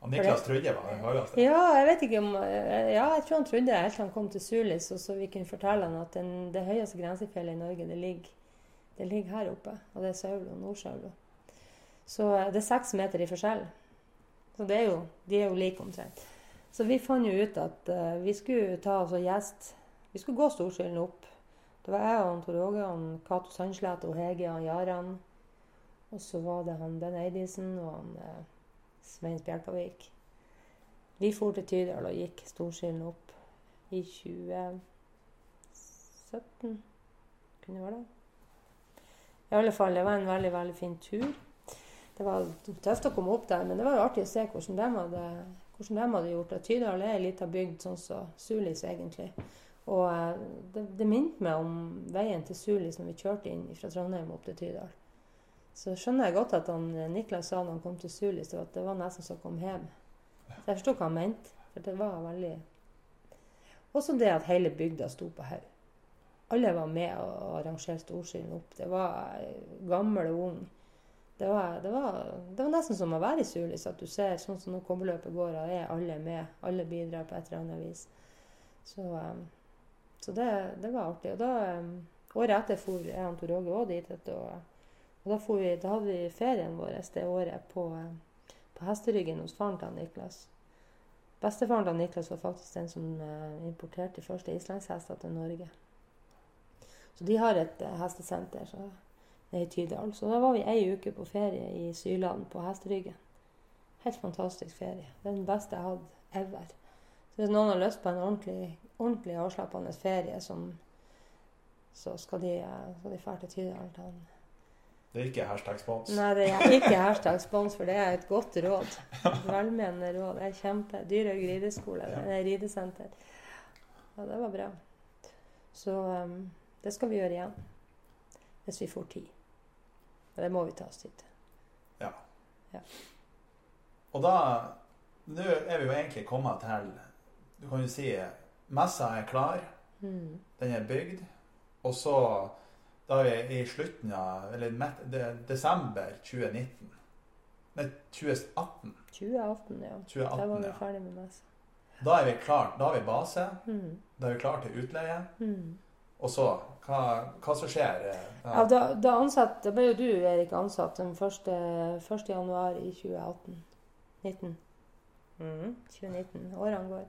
Og Niklas trodde var den høyeste. Ja, jeg vet ikke om eh, Ja, jeg tror han trodde det helt til han kom til Sulis, og så vi kunne fortelle han at den, det høyeste grensefjellet i Norge, det ligger, det ligger her oppe. Og det er Saulo, Nord-Saulo. Så eh, det er seks meter i forskjell. Så det er jo, de er jo like omtrent. Så vi fant jo ut at uh, vi skulle ta oss og gjest. Vi skulle gå Storskylden opp. Det var jeg og Tor Åge, Cato Sandslett og Hege og Jaran. Og så var det han Ben Eidisen og han eh, Svein Spjelkavik. Vi for til Tydal og gikk Storskylden opp i 2017. Kunne være det? I alle fall, det var en veldig, veldig fin tur. Det var tøft å komme opp der, men det var jo artig å se hvordan de hadde, hvordan de hadde gjort det. Tydal er ei lita bygd sånn som Sulis, egentlig. Og eh, det, det minte meg om veien til Sulis når vi kjørte inn fra Trondheim opp til Tydal. Så skjønner jeg godt at han, Niklas sa når han kom til Sulis, at det var nesten som å komme hjem. Så jeg forsto hva han mente. For det var veldig Også det at hele bygda sto på haug. Alle var med og arrangerte Storskylden opp. Det var eh, gammel og ung. Det var, det, var, det var nesten som å være i Sulis, at du ser sånn som når kobberløpet går, og er alle med. Alle bidrar på et eller annet vis. Så, um, så det, det var artig. Og da, året etter for jeg og Tor Åge òg dit. Og, og da, vi, da hadde vi ferien vår det året på, på hesteryggen hos faren til Niklas. Bestefaren til Niklas var faktisk den som uh, importerte de første islandshester til Norge. Så de har et uh, hestesenter så, nede i Tydal. Så da var vi ei uke på ferie i Syland på hesteryggen. Helt fantastisk ferie. Det er den beste jeg hatt ever. Så hvis noen har lyst på en ordentlig, ordentlig avslappende ferie som, så skal de, eh, skal fære til Tydal. til. Det er ikke hashtag spons. Nei, det er ikke hashtag spons, for det er et godt råd. Velmenende råd. Det er kjempe. Dyrhaug rideskole. Det er ridesenter. Ja, det var bra. Så um, det skal vi gjøre igjen. Hvis vi får tid. Men det må vi ta oss tid til. Og da Nå er vi jo egentlig kommet til Du kan jo si messa er klar. Mm. Den er bygd. Og så Da er vi i slutten av Eller desember 2019. Nei, 2018. 2018, ja. 2018, Da var vi ja. ferdig med messa. Da er vi klar. Da har vi base. Mm. Da er vi klar til utleie. Mm. Og så Hva, hva som skjer? Ja. Ja, da, da, ansatt, da ble jo du, Erik, ansatt den 1. 1. januar i 2018. 19. Mm. 2019. Årene går.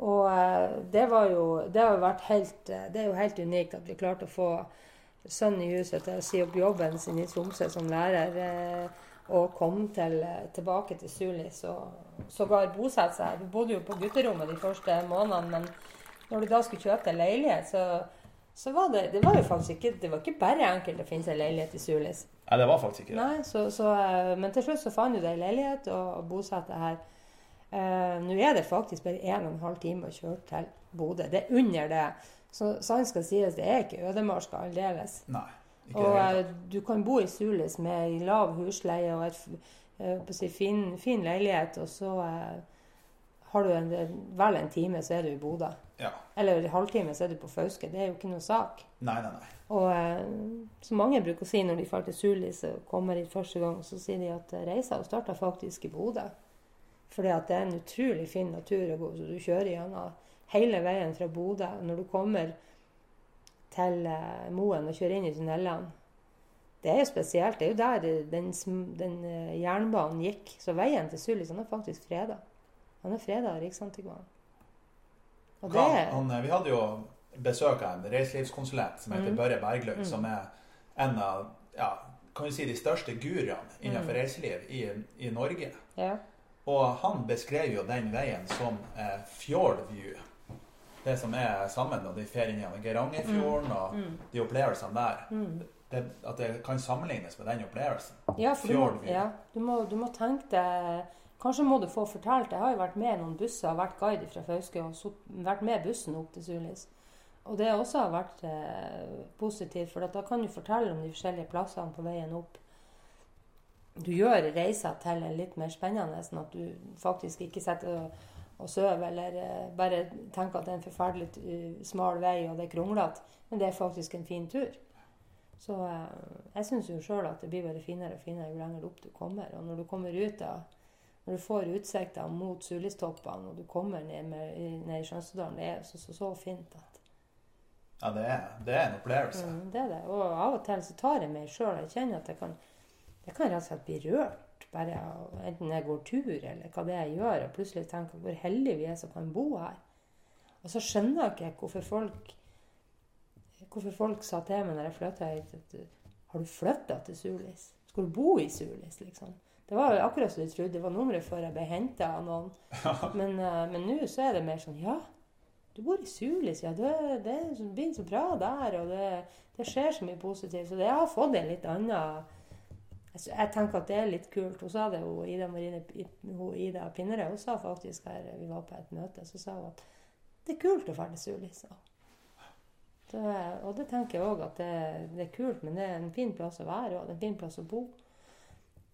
Og eh, det var jo Det har jo vært helt eh, Det er jo helt unikt at vi klarte å få sønnen i huset til å si opp jobben sin i Tromsø som lærer. Eh, og komme til, tilbake til Sulis og sågar bosette seg. Du bodde jo på gutterommet de første månedene, men når du da skulle kjøpe leilighet, så, så var det Det var jo faktisk ikke Det var ikke bare enkelt å finne seg leilighet i Sulis. Nei, det var faktisk ikke det. Nei, så, så, men til slutt så fant du deg leilighet og, og bosatte her. Eh, Nå er det faktisk bare en og en halv time å kjøre til Bodø. Det er under det. Så sant skal sies, det er ikke ødemarka aldeles. Nei. Ikke Og det eh, du kan bo i Sulis med en lav husleie og et eh, si, fin, fin leilighet, og så eh, har du en, vel en time, så er du i Bodø. Ja. Eller en halvtime, så er du på Fauske. Det er jo ikke noe sak. Nei, nei, nei. Og eh, som mange bruker å si når de drar til Sulis og kommer hit første gang, så sier de at eh, reisa starta faktisk i Bodø. Fordi at det er en utrolig fin natur å gå, så du kjører gjennom hele veien fra Bodø. Når du kommer til eh, Moen og kjører inn i tunnelene Det er jo spesielt. Det er jo der den, den eh, jernbanen gikk. Så veien til Sulis han er faktisk freda. Han er freda av Riksantikvaren. Og det Hva- Han, eh, vi hadde jo besøk av en reiselivskonsulent som heter Mm. Børre Berglund, Mm. som er en av ja, kan vi si de største guruene innenfor Mm. reiseliv i, i Norge. Ja. Og han beskrev jo den veien som eh, fjordview. Det som er sammen med de feriene i Geirangerfjorden og Mm. de opplevelsene der. Mm. Det, at det kan sammenlignes med den opplevelsen. Ja, for du må, ja, du, må, du må tenke deg Kanskje må du få fortalt Jeg har jo vært med i noen busser, vært guide fra Fauske og så, vært med bussen opp til Sulis. Og det også har vært eh, positivt, for at da kan du fortelle om de forskjellige plassene på veien opp. Du gjør reisa til en litt mer spennende, sånn at du faktisk ikke sitter og, og sover eller uh, bare tenker at det er en forferdelig uh, smal vei og det er kronglete. Men det er faktisk en fin tur. Så uh, jeg syns jo sjøl at det blir bare finere og finere jo lenger opp du kommer. Og når du kommer ut da, Når du får utsikta mot Sulistoppene og du kommer ned, med, ned i Skjønstadalen, det er så, så, så fint at Ja, det er, det er en opplevelse. mm, Det er det. Og av og til så tar jeg meg sjøl. Jeg kjenner at jeg kan, jeg kan rett og slett bli rørt. Bare enten jeg går tur eller hva det er jeg gjør, og plutselig tenker hvor heldige vi er som kan bo her. Og så skjønner jeg ikke hvorfor folk hvorfor folk sa til meg når jeg flytta hit at Har du flytta til Sulis? Skal du bo i Sulis, liksom? Det var akkurat som du trodde. Det var nummeret før jeg ble henta av noen. Men eh, men nå så er det mer sånn Ja, du bor i Sulis. Ja, det, det blir så bra der, og det, det skjer så mye positivt. Så det jeg har fått en litt annen jeg, jeg tenker at det er litt kult. Hun sa det, hun, Ida, Marine, hun, Ida Pinnerød, hun sa faktisk her vi var på et møte, så sa hun at det er kult å dra til Sulis. sa hun. Så, og det tenker jeg òg at det, det er kult, men det er en fin plass å være og en fin plass å bo.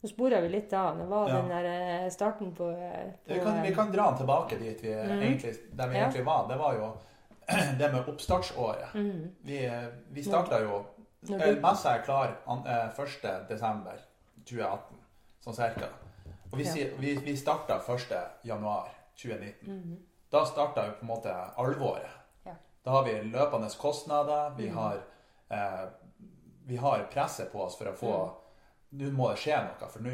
Nå sporer vi litt av. Det var Ja. den der eh, starten på, eh, på Vi kan, vi kan dra den tilbake dit vi mm. egentlig, der vi Ja. egentlig var. Det var jo det med oppstartsåret. Mm. Vi, vi starta jo eh, Messa er klar an- eh, 1. desember 2018, sånn cirka. Og vi, Ja. vi, vi starta 1. januar 2019. Mhm. Da starta jo på en måte alvoret. Ja. Da har vi løpende kostnader, vi, Mhm. har, eh, vi har presset på oss for å få Mhm. Nå må det skje noe, for nå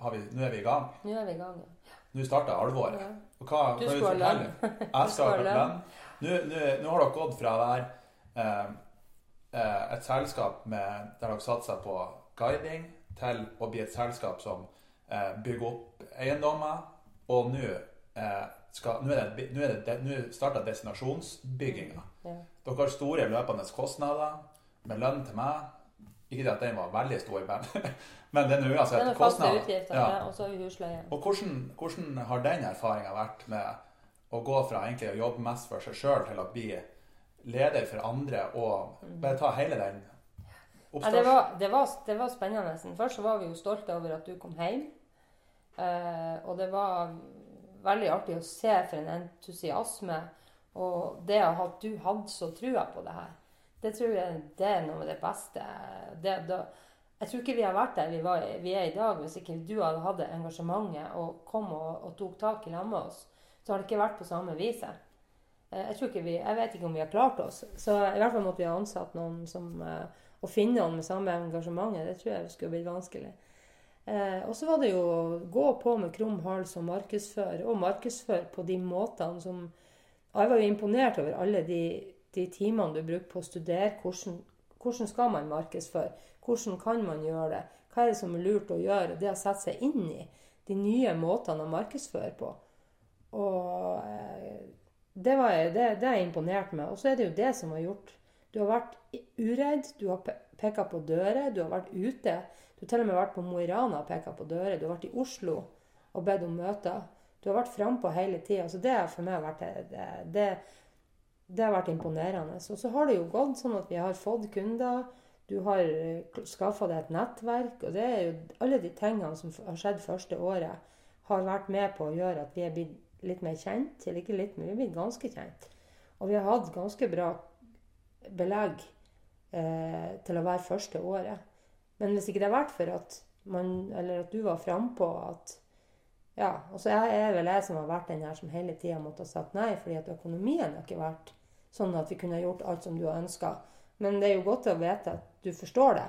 har vi- nå er vi i gang. Nå er vi i gang, ja. Nå starter alvoret. ja. Og hva, Du skal ha lønn. Jeg skal ha lønn. Nå, nå, nå har dere gått fra å være eh, eh, et selskap med, der dere satser på guiding, til å bli et selskap som eh, bygger opp eiendommer. Og nå eh, skal- nå er det, nå er det, nå starter destinasjonsbygginga. ja. Dere har store løpende kostnader med lønn til meg. Ikke at den var veldig stor, men, men den er Det uansett er faste kostnader. Ja. ja. Og hvordan, hvordan har den erfaringa vært med å gå fra egentlig å jobbe mest for seg sjøl til å bli leder for andre, og bare ta hele den Ja, det, var, det, var, det var spennende. Først så var vi jo stolte over at du kom hjem. Eh, og det var veldig artig å se for en entusiasme. Og det at du hadde så trua på det her, det tror jeg det er noe av det beste. Det, det, jeg tror ikke vi har vært der vi, var, vi er i dag hvis ikke du hadde hatt engasjementet og kom og, og tok tak i lag med oss. Så har det ikke vært på samme viset. Eh, Jeg, vi, jeg vet ikke om vi har klart oss. Så i hvert fall måtte vi ha ansatt noen som eh, Å finne noen med samme engasjementet, det tror jeg skulle blitt vanskelig. Eh, og så var det jo å gå på med krum hals og markedsføre, og markedsføre på de måtene som Jeg var jo imponert over alle de, de timene du brukte på å studere hvordan, hvordan skal man markedsføre, hvordan kan man gjøre det, hva er det som er lurt å gjøre, det å sette seg inn i de nye måtene å markedsføre på. Og eh, det, var, det, det er jeg imponert meg. Og så er det jo det som har gjort Du har vært uredd, du har pe- peka på dører, du har vært ute. Du har til og med vært på Mo i Rana og peka på dører. Du har vært i Oslo og bedt om møter. Du har vært frampå hele tida. Så det har for meg vært det, det, det har vært imponerende. Og så har det jo gått sånn at vi har fått kunder. Du har skaffa deg et nettverk. Og det er jo alle de tingene som har skjedd første året, har vært med på å gjøre at vi er blitt litt mer kjent. Eller ikke litt, men vi er blitt ganske kjent. Og vi har hatt ganske bra belegg eh, til å være første året. Men hvis ikke det har vært for at man, eller at du var frampå at ja, og så er vel jeg som har vært den her som hele tida måtte ha sagt nei, fordi at økonomien har ikke vært sånn at vi kunne gjort alt som du har ønska. Men det er jo godt å vite at du forstår det.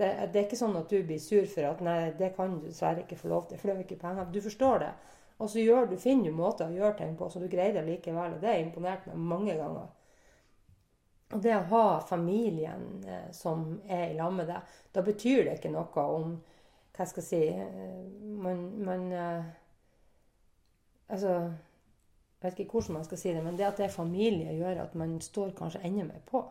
det. Det er ikke sånn at du blir sur for at nei, det kan du dessverre ikke få lov til, for det er ikke penger. Du forstår det. Og så gjør du, finner du måter å gjøre ting på, så du greier det likevel. Og det har imponert meg mange ganger. Og det å ha familien eh, som er i lag med deg, da betyr det ikke noe om Hva skal jeg si eh, Man, man eh, Altså Jeg vet ikke hvordan man skal si det, men det at det er familie, gjør at man står kanskje enda mer på.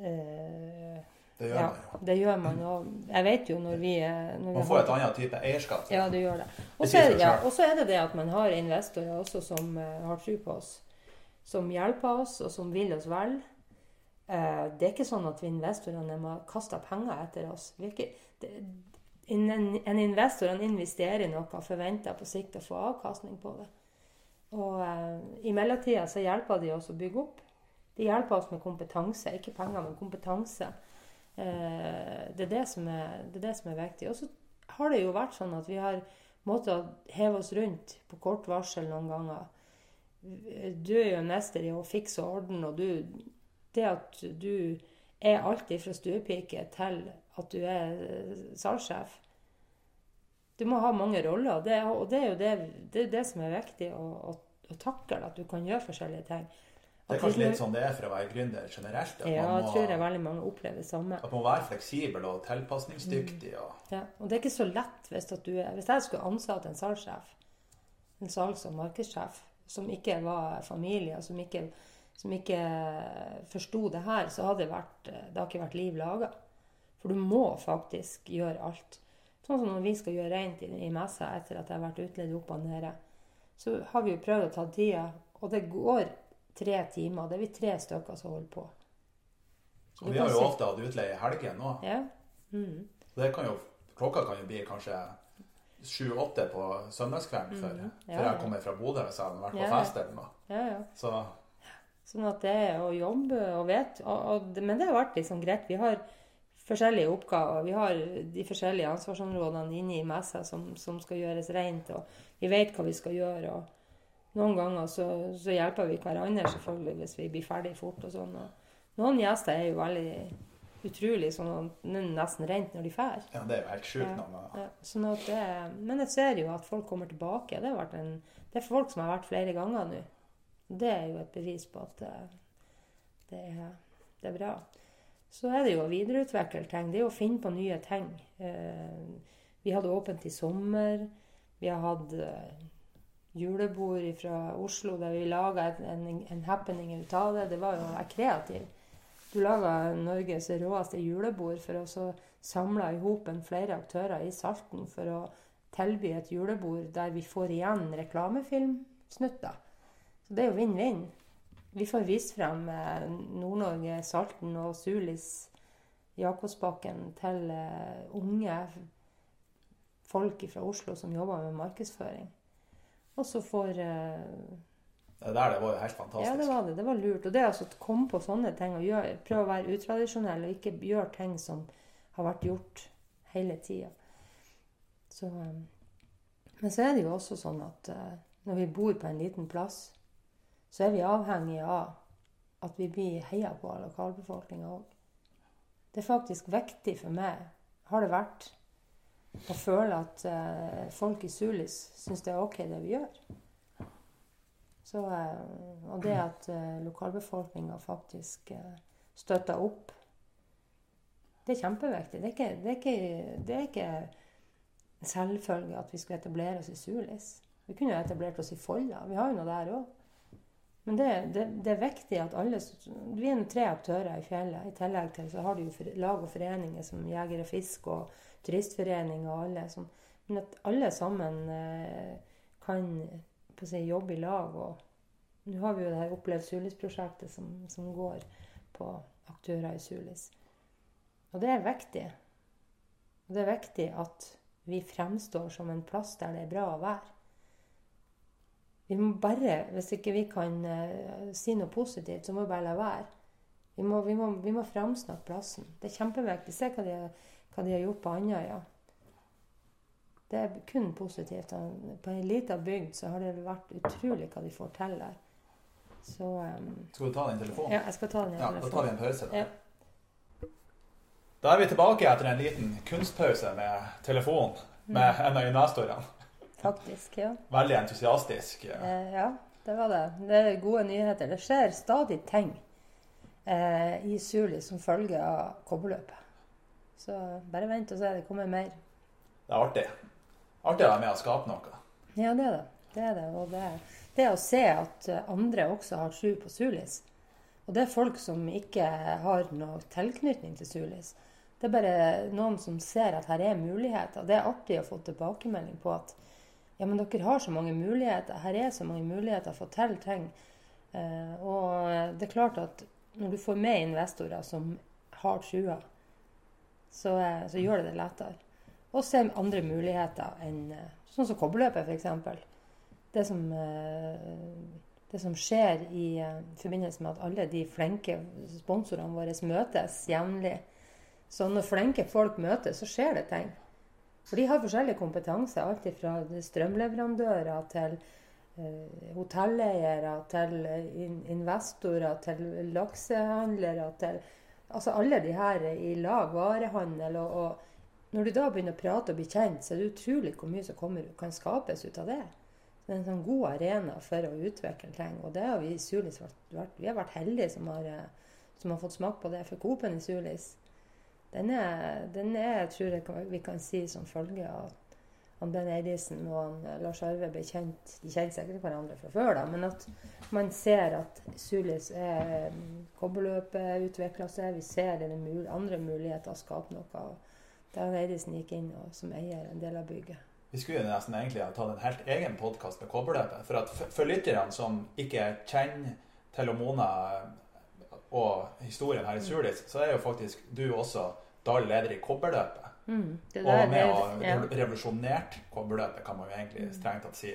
Eh, Det gjør ja, man jo. det gjør man. Og jeg vet jo når vi når Man får et annet type eierskap. ja, det gjør det. Og så er, ja, er det det at man har investorer også som har tro på oss. Som hjelper oss, og som vil oss vel. Eh, det er ikke sånn at vi investorene må kaste penger etter oss. En, investor investerer i noe og forventer på sikt å få avkastning på det. Og eh, i mellomtida så hjelper de oss å bygge opp. De hjelper oss med kompetanse. Ikke penger, men kompetanse. Eh, det, er det, som er, det er det som er viktig. Og så har det jo vært sånn at vi har måttet heve oss rundt på kort varsel noen ganger. Du er jo mester i å fikse og ordne, og du Det at du er alltid fra stuepike til at du er eh, salgssjef Du må ha mange roller, det, og det er jo det, det, er det som er viktig å, å, å takle, at du kan gjøre forskjellige ting. Det er kanskje litt sånn det er for å være gründer generelt. At Ja, man må, tror jeg veldig mange opplever det samme. at man må være fleksibel og tilpasningsdyktig. Og, Ja, og det er ikke så lett hvis, at du hvis jeg skulle ansatt en salgssjef, en salgs- og markedssjef, som ikke var familie, som ikke, som ikke forsto det her, så hadde det, vært, det har ikke vært liv laga. For du må faktisk gjøre alt. Sånn som når vi skal gjøre rent i, i messa etter at jeg har vært utledd opp og nede, så har vi jo prøvd å ta tida, og det går tre timer. Det er vi tre stykker som holder på. Så og vi har jo ofte hatt utleie i helgen nå. Ja. Mm. Det kan jo, klokka kan jo bli kanskje sju-åtte på søndagskvelden før, Mhm. Ja, før jeg kommer fra Bodø hvis jeg hadde vært på fest eller noe. ja, ja. Så Sånn at det er å jobbe og vet og, og, Men det har vært liksom greit. Vi har forskjellige oppgaver. Vi har de forskjellige ansvarsområdene inne i messa som, som skal gjøres rent. Og vi vet hva vi skal gjøre. og Noen ganger så, så hjelper vi hverandre selvfølgelig hvis vi blir ferdig fort. og sånn. Og noen gjester er jo veldig utrolig sånn at nesten rent når de drar. ja, det er jo helt sjukt noen ganger. Ja, sånn at det, men jeg ser jo at folk kommer tilbake. Det, en, det er folk som har vært flere ganger nå. Det er jo et bevis på at det, det, er, det er bra. Så er det jo å videreutvikle ting. Det er jo å finne på nye ting. Eh, vi hadde åpent i sommer. Vi har hatt eh, julebord fra Oslo der vi laga en, en, happening ut av det. Det var jo å være kreativ. Du laga Norges råeste julebord for å samle i hop flere aktører i Salten for å tilby et julebord der vi får igjen reklamefilmsnutter. Så det er jo vinn-vinn. Vi får vist frem eh, Nord-Norge, Salten og Sulis, Jakobsbakken til eh, unge folk fra Oslo som jobber med markedsføring. Og så får uh, Det der det var jo helt fantastisk. Ja, det var det. Det var lurt. Og det altså å komme på sånne ting og gjøre, prøve å være utradisjonell og ikke gjøre ting som har vært gjort hele tida. Um, men så er det jo også sånn at uh, når vi bor på en liten plass, så er vi avhengige av at vi blir heia på av lokalbefolkninga òg. Det er faktisk viktig for meg, har det vært, å føle at uh, folk i Sulis syns det er OK, det vi gjør. Så, eh, og det at eh, lokalbefolkninga faktisk eh, støtter opp, det er kjempeviktig. Det er ikke, det er ikke, det er ikke en selvfølge at vi skal etablere oss i Sulis. Vi kunne jo etablert oss i Folda. Vi har jo noe der òg. Men det, det, det, er viktig at alle Vi er tre aktører i fjellet. I tillegg til så har du jo lag og foreninger som Jeger og Fisk og turistforening og alle som Men at alle sammen eh, å si, jobbe i lag. Og nå har vi jo det her Opplev Sulis-prosjektet som, som, går på aktører i Sulis. Og det er viktig. Og det er viktig at vi fremstår som en plass der det er bra å være. Vi må bare, Hvis ikke vi kan uh, si noe positivt, så må vi bare la være. Vi må, vi må, må framsnakke plassen. Det er kjempeviktig. Se hva de hva de har gjort på Andøya. Det er kun positivt. På ei lita bygd så har det vært utrolig hva de får til der. Så, um, skal du ta den telefonen? Ja, jeg skal ta den i ja, telefonen. Da tar vi en pause. Da. Ja. da er vi tilbake etter en liten kunstpause med telefonen med mm. en av investorene. Faktisk, ja. Veldig entusiastisk. Ja. Eh, ja, det var det. Det er gode nyheter. Det skjer stadig ting eh, i Suli som følge av kobberløpet. Så bare vent og se. Det kommer mer. Det er artig. Artig å være med og skape noe. Ja, det er det. Det er det. Og det, det å se at andre også har tro på Sulis. Og det er folk som ikke har noe tilknytning til Sulis. Det er bare noen som ser at her er muligheter. Det er artig å få tilbakemelding på at ja, men dere har så mange muligheter. Her er så mange muligheter. Få til ting. Eh, og det er klart at når du får med investorer som har trua, så, eh, så gjør det det lettere. Og se andre muligheter enn eh, sånn som kobberløpet, f.eks. Det, eh, det som skjer i forbindelse med at alle de flinke sponsorene våre møtes jevnlig. Så når flinke folk møtes, så skjer det ting. For de har forskjellig kompetanse. Alt fra strømleverandører til hotelleiere, til investorer, til laksehandlere, til altså alle de her i lag, varehandel og, og, Når du da begynner å prate og bli kjent, så er det utrolig hvor mye som kommer, kan skapes ut av det. Det er en sånn god arena for å utvikle ting. Og det har vi i Sulis vært, vi har vært heldige som har, som har fått smake på det. For Coop-en i Sulis, den er, den er, tror jeg vi kan si som følge av han Ben Eidisen og han, eh, Lars Arve ble kjent De kjente sikkert hverandre fra før, da, men at man ser at Sulis er mm, Kobberløpet utvikler seg. Vi ser det mul andre muligheter å skape noe. Der Eidesen gikk inn og, som eier en del av bygget. Vi skulle nesten egentlig ha tatt en helt egen podkast med Kobberløpet. For, at for lytterne som ikke kjenner til Mona og historien her i Sulis, så er jo faktisk du også daglig leder i Kobberløpet. Mm, og med å ja. revolusjonert kobberløpet, kan man jo egentlig mm. strengt tatt si.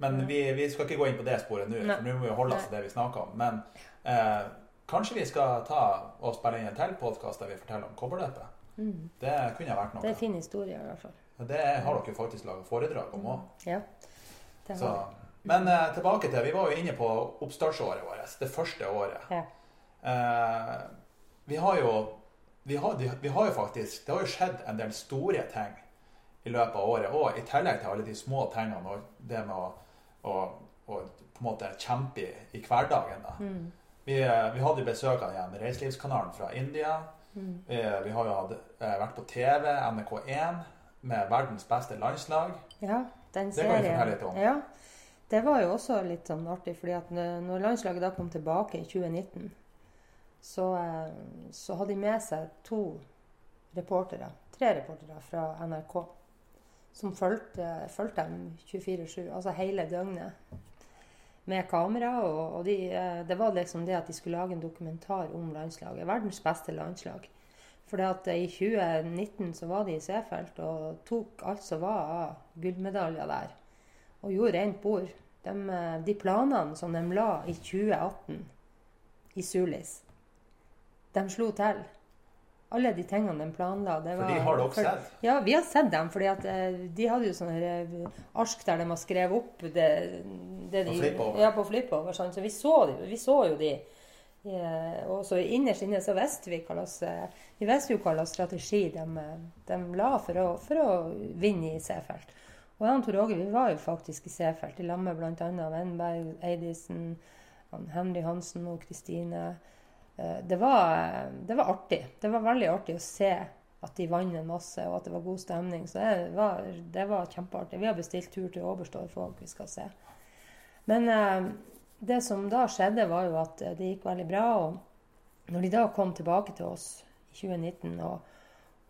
Men vi, vi, skal ikke gå inn på det sporet nå, for nå må vi holde oss til det vi snakker om. Men eh, kanskje vi skal ta og spille inn en til podkast der vi forteller om kobberløpet. Mm. Det kunne vært noe. Det er en fin historie, i hvert fall. Det har dere faktisk laga foredrag om òg. Ja, Men eh, tilbake til Vi var jo inne på oppstartsåret vårt. Det første året. Ja. Eh, vi har jo vi har, vi har, jo faktisk Det har jo skjedd en del store ting i løpet av året òg, i tillegg til alle de små tingene og det med å, å, å på en måte kjempe i, i hverdagen. da. Mm. Vi, vi, hadde besøk av igjen Reiselivskanalen fra India. Mm. Vi, vi, har jo hatt, eh, vært på TV, NRK1, med verdens beste landslag. Ja, den serien. Det kan vi fortelle litt om. Ja. det var jo også litt sånn artig, fordi at når når landslaget da kom tilbake i 2019, så, eh, så hadde de med seg to reportere, tre reportere fra NRK, som fulgte, fulgte dem 24-7, altså hele døgnet, med kamera. Og, og de, eh, det var liksom det at de skulle lage en dokumentar om landslaget. Verdens beste landslag. For i 2019 så var de i Seefeld og tok alt som var av gullmedaljer der og gjorde rent bord. De, eh, de, planene som de la i 2018 i Sulis, de slo til. Alle de tingene de planla det var, For de har dere sett? Ja, vi har sett dem. fordi at eh, de hadde jo sånne eh, ark der de har skrevet opp det, det de, På flip-over? Ja, på. Sånn. Så vi så, vi så, jo de. og så innerst inne så visste vi hva slags strategi de, de la for å, for å vinne i Seefeld. Og jeg og Tor Åge vi var jo faktisk i Seefeld i lag med bl.a. Wenberg, Eidisen, Henry Hansen og Kristine. Eh, det var, det var artig. Det var veldig artig å se at de vant en masse, og at det var god stemning. Så det var, det var kjempeartig. Vi har bestilt tur til Oberstdorf òg, vi skal se. Men eh, det som da skjedde, var jo at det gikk veldig bra. Og når de da kom tilbake til oss i 2019 og,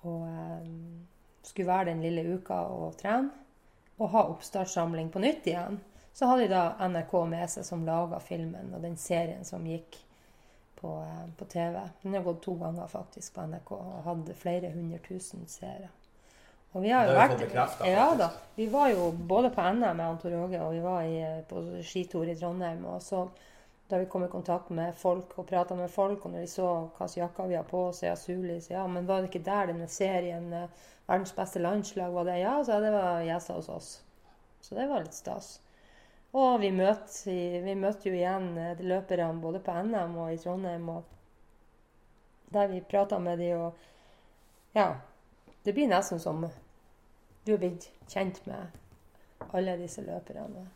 og eh, skulle være den lille uka og trene, og ha oppstartssamling på nytt igjen, så hadde de da NRK med seg som laga filmen og den serien som gikk på, eh, på, TV. Den har gått to ganger faktisk på NRK og hadde flere hundre tusen seere. Og vi har jo vært Ja da. Vi var jo både på NM med Antor Åge og vi var i, eh, på skitur i Trondheim. og så da vi kom i kontakt med folk og prata med folk, og når de så hvilke jakker vi har på oss, ja, Sulis, ja, men var det ikke der denne serien eh, verdens beste landslag, var det? Ja, så det var gjester hos oss. Så det var litt stas. Og vi møtte, vi møtte jo igjen eh, løperne både på NM og i Trondheim, og der vi prata med de og Ja. Det blir nesten som du er blitt kjent med alle disse løperne.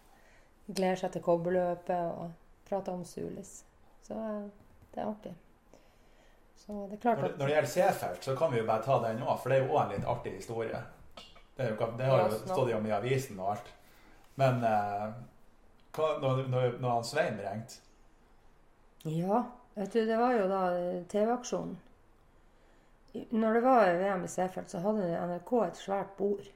Gleder seg til kobberløpet og prater om Sulis. Så eh, det er artig. Så det er klart at... Når det gjelder Seefeld, så kan vi jo bare ta den nå, for det er jo òg en litt artig historie. Det, jo, det har jo stått om i avisen og alt. Men eh, når, når, når han Svein ringte Ja, vet du, det var jo da eh, TV-aksjonen. Når det var VM i Seefeld, så hadde NRK et svært bord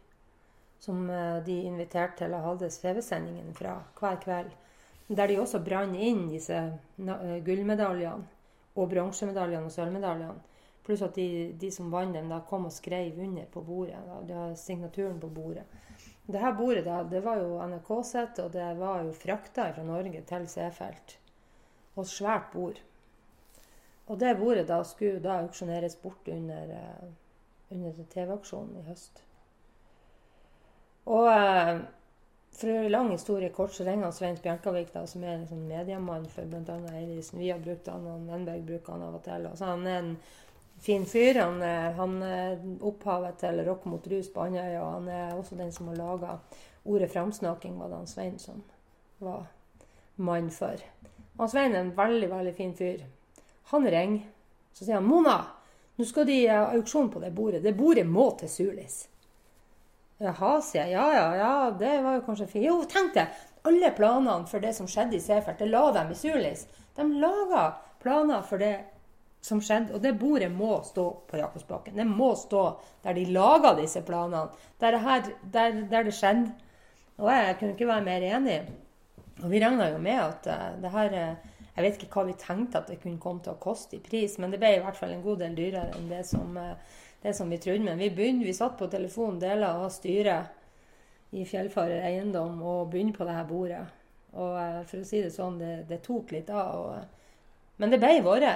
som eh, de inviterte til å holde TV-sendingen fra hver kveld. Der de også brant inn disse eh, gullmedaljene og bronsemedaljene og sølvmedaljene. Pluss at de, de, som vant dem, da kom og skrev under på bordet. Da. De har signaturen på bordet. Det her bordet da, det var jo NRK sitt, og det var jo frakta fra Norge til Seefeld. Og svært bord. Og det bordet da skulle da auksjoneres bort under, uh, under TV-aksjonen i høst. Og uh, for å gjøre lang historie kort, så ringer Svein Bjerkavik, da, som er en sånn mediemann for bl.a. Eilisen. Vi har brukt han, og Nenberg bruker han av og til. Altså, han er en fin fyr. Han, han er opphavet til Rock mot rus på Andøya, og han er også den som har laga ordet 'framsnaking', var det han Svein som var mann for. Han Svein er en veldig, veldig fin fyr. Han ringer. Så sier han 'Mona, nå skal de ha auksjon på det bordet. Det bordet må til Sulis'. Jaha, sier jeg. Ja, ja, ja, det var jo kanskje fint. Jo, tenk deg! Alle planene for det som skjedde i Seefeld, det la dem i Sulis. De laga planer for det som skjedde, og det bordet må stå på Jakobsbakken. Det må stå der de laga disse planene. Der her, der, der det skjedde. Og jeg kunne ikke være mer enig. Og vi regna jo med at uh, det her uh, Jeg vet ikke hva vi tenkte at det kunne komme til å koste i pris, men det ble i hvert fall en god del dyrere enn det som uh, det som vi trodde. Men vi begynte, vi satt på telefonen, deler av styret i Fjellfarer eiendom og begynte på det her bordet. Og for å si det sånn, det, det tok litt av. Og, men det ble vårt.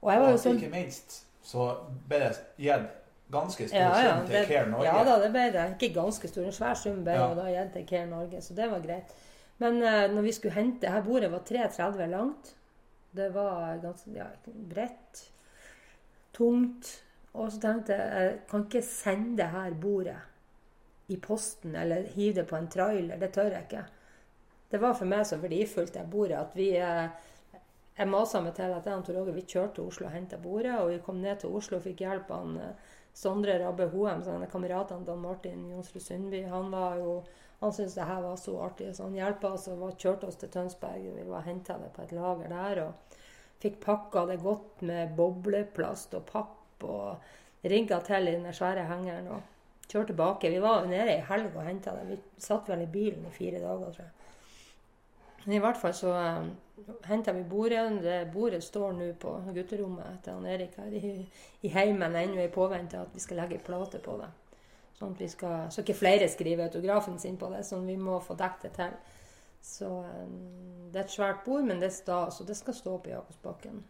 Og jeg var jo sånn Ikke minst så ble det gitt ganske stor ja, ja, sum til Care Norge. Ja da, det ble det. Ikke ganske stor, en svær sum ble ja. da gitt til Care Norge, så det var greit. Men uh, når vi skulle hente her bordet var 3,30 langt. Det var ganske ja, bredt. Tungt. Og så tenkte jeg jeg kan ikke sende det her bordet i posten eller hive det på en trailer. Det tør jeg ikke. Det var for meg så verdifullt, det bordet, at vi eh, Jeg masa meg til at jeg og vi kjørte til Oslo og henta bordet. Og vi kom ned til Oslo og fikk hjelp av han, Sondre Rabbe Hoem, så kameratene Dan Martin Jonsrud Sundby. Han var jo Han syntes det her var så artig, så han hjelpa oss og kjørte oss til Tønsberg. Vi var henta det på et lager der og fikk pakka det godt med bobleplast og papp og rigga til i den svære hengeren og kjørte tilbake. Vi var nede i helg og henta det. Vi satt vel i bilen i fire dager, tror jeg. Men i hvert fall så um, henta vi bordet. Det bordet står nå på gutterommet til han Erik her i, i heimen ennå i påvente av at vi skal legge ei plate på det. Sånn at vi skal, så ikke flere skriver autografen sin på det, sånn vi må få dekket det til. Så um, det er et svært bord, men det er stas, og det skal stå på Jakobsbakken.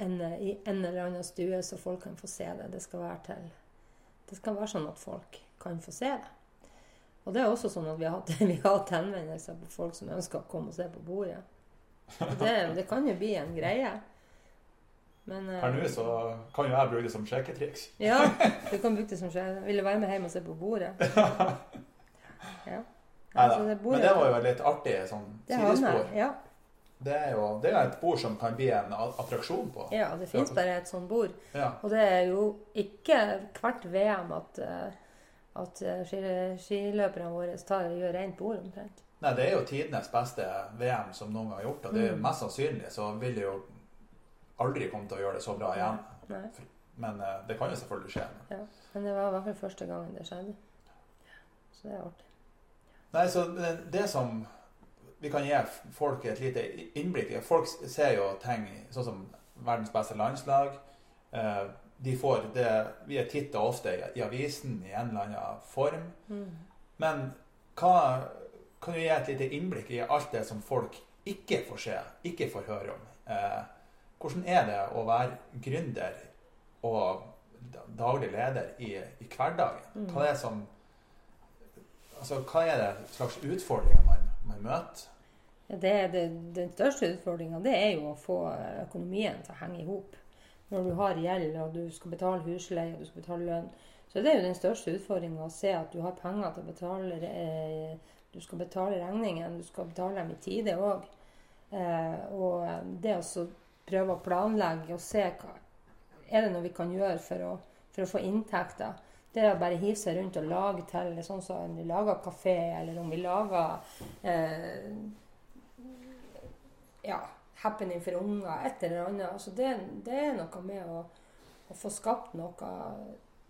En, eh, I en eller annen stue, så folk kan få se det. Det skal være til Det skal være sånn at folk kan få se det. Og det er også sånn at vi har hatt, vi har hatt henvendelser på folk som ønsker å komme og se på bordet. Det, det kan jo bli en greie. Men eh, Her nå så kan jo jeg bruke det som sjekketriks. Ja, du kan bruke det som sjekketriks. Vil du være med hjem og se på bordet? Ja. Altså, det bordet- Men det var jo et litt artig sånn sidespor. Ja, Det er jo det er et bord som kan bli en attraksjon på. ja, det fins bare et sånt bord. Ja. Og det er jo ikke hvert VM at, eh, at eh, skiløperne våre tar, gjør rent bord omtrent. Nei, det er jo tidenes beste VM som noen gang har gjort, og det er jo mest sannsynlig så vil det jo aldri komme til å gjøre det så bra igjen. Nei, Men eh, det kan jo selvfølgelig skje. men det var i hvert fall første gangen det skjedde. Så det er artig. Nei, så det, det som vi kan gi folk et lite innblikk i Folk ser jo ting sånn som verdens beste landslag. Eh, De får det Vi er titt og ofte i, avisen i en eller annen form. Mm. Men hva kan du gi et lite innblikk i alt det som folk ikke får se, ikke får høre om? Eh, hvordan er det å være gründer og daglig leder i, i hverdagen? Mm. Hva er, som, altså, hva er det slags utfordringer man, man møter? Ja, det, det, den største utfordringa det er jo å få økonomien til å henge i hop. Når du har gjeld og du skal betale husleie og du skal betale lønn. Så det er jo den største utfordringa å se at du har penger til å betale eh, Du skal betale regningen, du skal betale dem i tide òg. Eh, og det å prøve å planlegge og se hva er det noe vi kan gjøre for å, for å få inntekter. Det å bare hive seg rundt og lage til sånn som om vi lager kafé, eller om vi lager eh, ja, happening for unger, et eller annet. Altså det, det er noe med å, å få skapt noe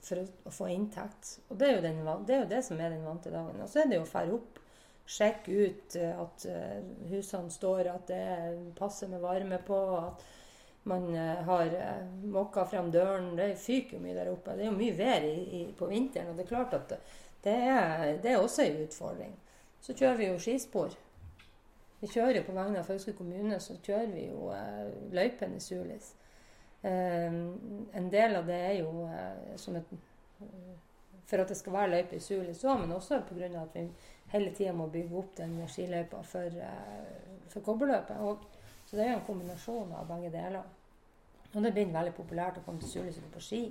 for å, få inntekt. Og det er, jo den, det er jo det som er den vante dagen. Og så er det jo å fære opp, sjekke ut eh, at eh, husene står, at det er passer med varme på, at man eh, har måka frem døren. Det fyker jo mye der oppe. Det er jo mye vær i, i, på vinteren, og det er klart at det, er, det er også en utfordring. Så kjører vi jo skispor. Vi kjører jo på vegne av Fauske kommune, så kjører vi jo eh, løypen i Sulis. Eh, en del av det er jo eh, som et For at det skal være løype i Sulis òg, men også pga. at vi hele tida må bygge opp den skiløypa for, eh, for kobberløpet. Og, så det er jo en kombinasjon av begge deler. Og det blir veldig populært å komme til Sulis og gå på ski.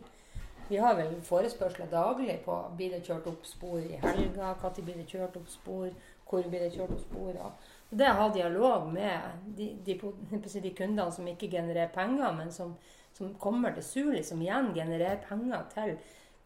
Vi har vel forespørsler daglig på blir det kjørt opp spor i helga, når blir det kjørt opp spor, hvor blir det kjørt opp spor. Og det å ha dialog med de, de, de, de kundene som ikke genererer penger, men som, som kommer til Suli, som igjen genererer penger til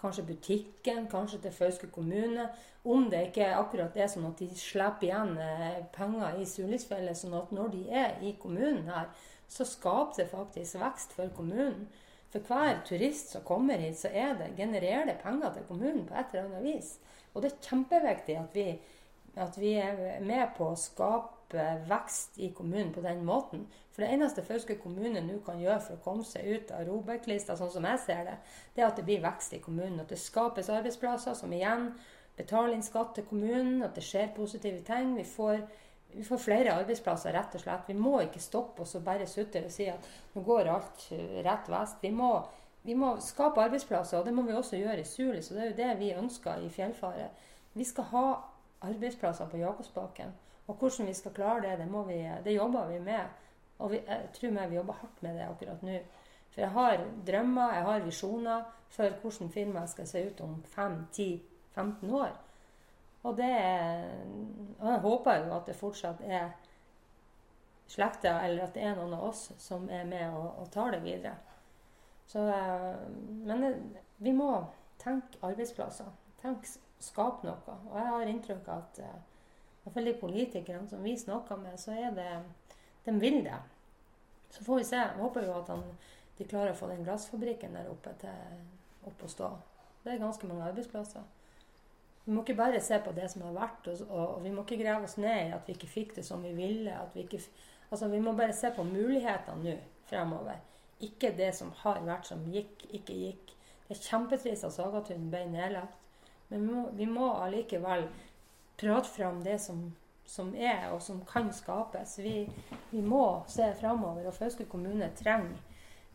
kanskje butikken, kanskje til Fauske kommune. Om det ikke er akkurat det sånn at de slipper igjen eh, penger i Sulisfjellet, sånn at når de er i kommunen her, så skaper det faktisk vekst for kommunen. For hver turist som kommer hit, så er det, genererer det penger til kommunen på et eller annet vis. Og det er kjempeviktig at vi, at vi er med på å skape vekst i kommunen på den måten. For det eneste Fauske kommune nå kan gjøre for å komme seg ut av Robek-lista, sånn som jeg ser det, det er at det blir vekst i kommunen. At det skapes arbeidsplasser som igjen betaler inn skatt til kommunen, at det skjer positive ting. Vi får, vi får flere arbeidsplasser, rett og slett. Vi må ikke stoppe oss og bare sutre og si at nå går alt rett vest. Vi må, vi må skape arbeidsplasser, og det må vi også gjøre i Sulis. Og det er jo det vi ønsker i Fjellfare. Vi skal ha arbeidsplasser på Jakobsbakken. Og hvordan vi skal klare det, det, vi, det jobber vi med. Og vi, jeg tror meg vi jobber hardt med det akkurat nå. For jeg har drømmer, jeg har visjoner for hvordan firmaet skal se ut om 5-10-15 år. Og det Og jeg håper jo at det fortsatt er slekta, eller at det er noen av oss som er med og, og tar det videre. Så, men vi må tenke arbeidsplasser. Tenk skape noe. Og jeg har inntrykk av at eh, i hvert fall de politikerne som vi snakker med, så er det De vil det. Så får vi se. Jeg håper jo at han, de klarer å få den glassfabrikken der oppe til opp å stå. Det er ganske mange arbeidsplasser. Vi må ikke bare se på det som har vært, og, og, vi må ikke grave oss ned i at vi ikke fikk det som vi ville. Vi ikke, altså vi må bare se på mulighetene nå fremover. Ikke det som har vært som gikk, ikke gikk. Det er kjempetrist at Sagatun ble nedlagt. Men vi må, vi må allikevel prate fram det som, som, er, og som kan skapes. Vi, vi må se fremover, og Fauske kommune trenger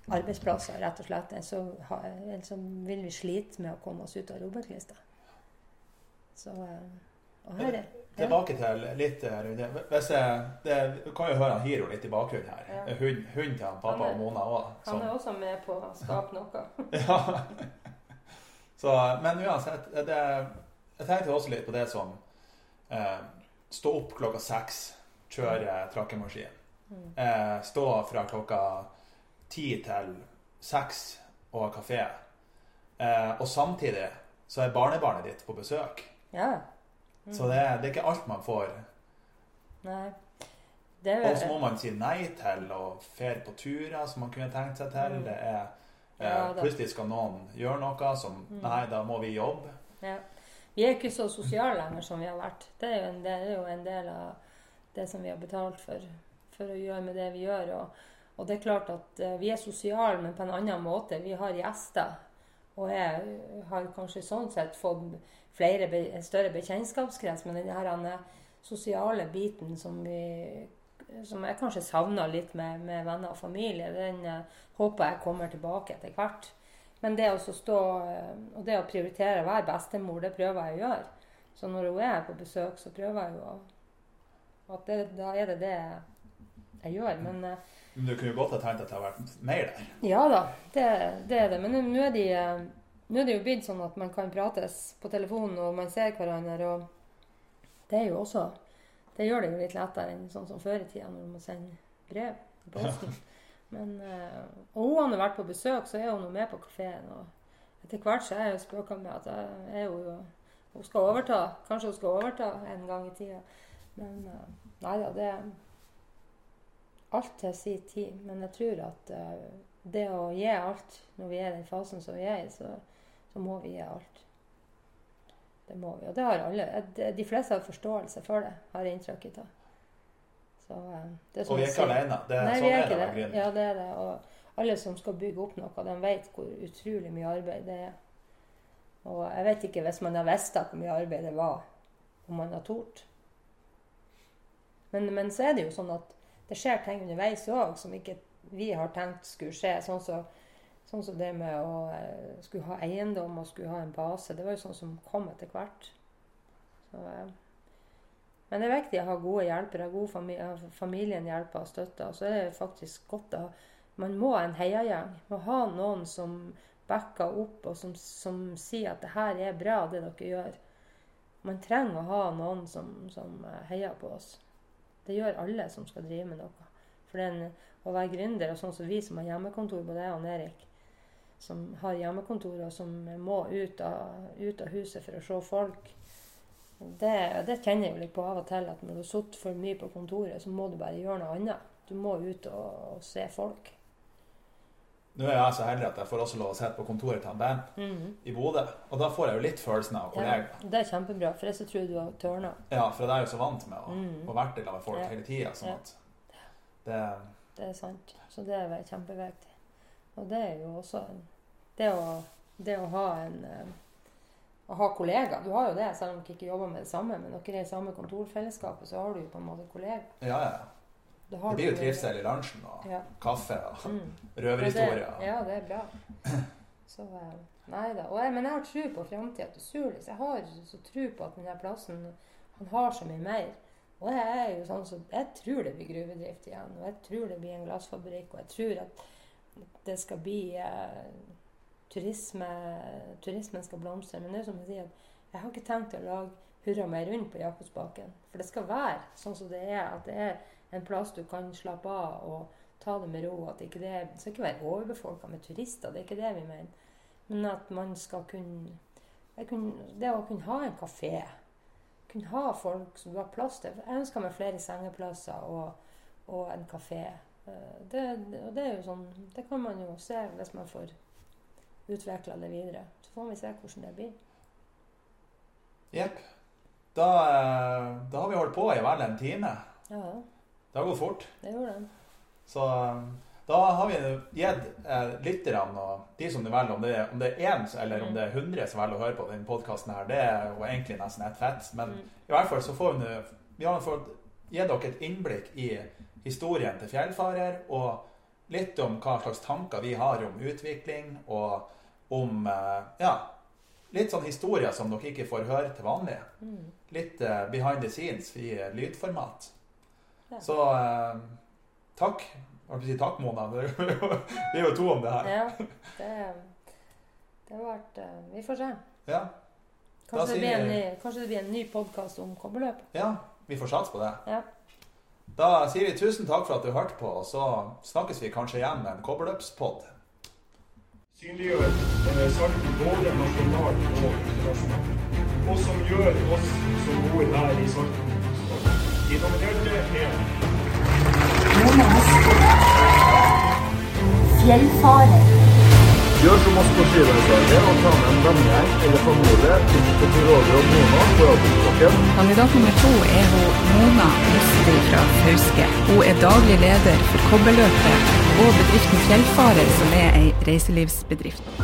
arbeidsplasser, rett og slett. Ellers så vil vi slite med å komme oss ut av Robert-lista. Så og her er Tilbake til litt eh, hvis jeg, det, Du kan jo høre Hiro litt i bakgrunnen her. Ja. Hund, hund til han, pappa Han er- og Mona òg. Han er også med på å skape noe. Ja. Så, men uansett, det, jeg tenkte også litt på det som eh, Stå opp klokka seks, kjøre trakkemaskin. Mm. Eh, stå fra klokka ti til seks og ha kafé. Eh, og samtidig så er barnebarnet ditt på besøk. Ja. Så det, det er ikke alt man får. Nei. Det Og så må man si nei til å fere på turer som man kunne tenkt seg til. Mm. Det er Ja. Plutselig skal noen gjøre noe som Mm. Nei, da må vi jobbe. ja. Vi er ikke så sosiale lenger som vi har vært. Det er del, det er jo en del av det som vi har betalt for, for å gjøre med det vi gjør. Og, og det er klart at eh, vi er sosiale, men på en annen måte. Vi har gjester. Og jeg har kanskje sånn sett fått flere, større bekjentskapskrets men den her sosiale biten som vi som jeg kanskje savner litt med, med venner og familie. Den uh, håper jeg kommer tilbake etter hvert. Men det å stå uh, og det å prioritere å være bestemor, det prøver jeg å gjøre. Så når hun er på besøk, så prøver jeg jo å at det, Da er det det jeg gjør. Men uh, Men du kunne godt ha tenkt at det har vært mer der. ja da, det, det er det. Men nå er, de, eh, nå er det jo blitt sånn at man kan prates på telefonen, og man ser hverandre. Og det er jo også Det gjør det jo litt lettere enn sånn som før i tida, når du må sende brev i posten. Men, eh, og hun har vært på besøk, så er hun jo med på kafeen. Og etter hvert så er jeg spøka med at jeg er jo hun skal overta. Kanskje hun skal overta en gang i tida. Men eh, nei da, det er alt til sin tid. Men jeg tror at eh, det å gi alt når vi er i den fasen som vi er i, så, så må vi gi alt. Det må vi. Og det har alle. De fleste har forståelse for det, har jeg inntrykk av. Så, eh, er Og vi er ikke alene. Det, Nei, sånn er er det med. Ja, det er det. Og alle som skal bygge opp noe, de vet hvor utrolig mye arbeid det er. Og jeg vet ikke hvis man har visst hvor mye arbeid det var, om man har tort. Men, men så er det jo sånn at det skjer ting underveis òg som ikke vi har tenkt skulle skje. Sånn som sånn som det med å eh, skulle ha eiendom og skulle ha en base. Det var jo sånn som kom etter hvert. Så, men det er viktig å ha gode hjelpere. God familie, familien hjelper og støtter. Så er det faktisk godt å Man må ha en heiagjeng. Må ha noen som backer opp, og som, som sier at det her er bra, det dere gjør. Man trenger å ha noen som, som eh, heier på oss. Det gjør alle som skal drive med noe. For den, å være gründer, og sånn som vi som har hjemmekontor, både jeg og Erik, som har hjemmekontor og som må ut av, ut av huset for å se folk, det, det kjenner jeg jo litt på av og til. At når du har sittet for mye på kontoret, så må du bare gjøre noe annet. Du må ut og, og se folk. Nå er jeg så heldig at jeg får også lov å sitte på kontoret til Ben i Bodø. Og da får jeg jo litt følelsen av Ja, kollega. det er kjempebra, for jeg tror du har tørna. Ja, for jeg er jo så vant med å, Mm. å være sammen med folk Ja. hele tida. Sånn Ja. det Det er sant. Så det er kjempeviktig. Og det er jo også en, det, å, det å ha en eh, å ha kollegaer. Du har jo det, selv om dere ikke jobber med det samme. Men dere er i samme kontorfellesskapet, så har du jo på en måte kollegaer. Ja, ja. Det blir jo trivsel i lunsjen og Ja. kaffe og Mm. røverhistorier. Ja, det er bra. Så eh, Nei da. Jeg, men jeg har tro på framtida til Sulis. Jeg har så tro på at denne plassen han har så mye mer. Og jeg er jo sånn så Jeg tror det blir gruvedrift igjen. Og jeg tror det blir en glassfabrikk. Og jeg tror at det skal bli eh, turisme Turismen skal blomstre. Men det er som jeg sier, jeg har ikke tenkt å lage hurra meg rundt på Jakobsbakken. For det skal være sånn som det er. At det er en plass du kan slappe av og ta det med ro. At ikke det, det skal ikke være overbefolka med turister. Det er ikke det vi mener. Men at man skal kunne kunne, Det å kunne ha en kafé, kunne ha folk som du har plass til Jeg ønsker meg flere sengeplasser og, og en kafé. Eh, Det, og det er jo sånn Det kan man jo se hvis man får utvikla det videre. Så får vi se hvordan det blir. Jepp. Da, eh, da har vi holdt på i vel en time. Ja, Det har gått fort. det gjorde det. Så eh, da har vi gitt eh, lytterne og de som det velger, om det, om det er én eller om det er hundre som velger å høre på denne podkasten her, det er jo egentlig nesten ett fett. Men Mm. i hvert fall så får vi Vi har fått gitt dere et innblikk i historien til fjellfarer, og litt om hva slags tanker vi har om utvikling, og om eh, Ja, litt sånn historier som dere ikke får høre til vanlig. Mm. Litt uh, behind the scenes i eh, lydformat. Ja. Så uh, takk. Jeg holdt på å si takk, Mona. Vi er jo to om det her. Ja, det, det har vært uh, Vi får se. Ja, Kanskje det, blir en ny, kanskje det blir en ny podkast om kobberløp. ja vi får satse på det. Ja. Da sier vi tusen takk for at du hørte på, og så snakkes vi kanskje igjen med en kobberløpspod. synliggjør eh, Salten både nasjonalt og internasjonalt. Og som gjør oss som bor her i Salten. De nominerte er. Fjellfarer. Gjør som oss på skilandslaget og ta med en vennegjeng eller familie til Roger og Mona på Radiostokken. Kandidat nummer to er hun Mona Lysti fra Fauske. Hun er daglig leder for Kobberløpet og bedriften Fjellfarer, som er ei reiselivsbedrift.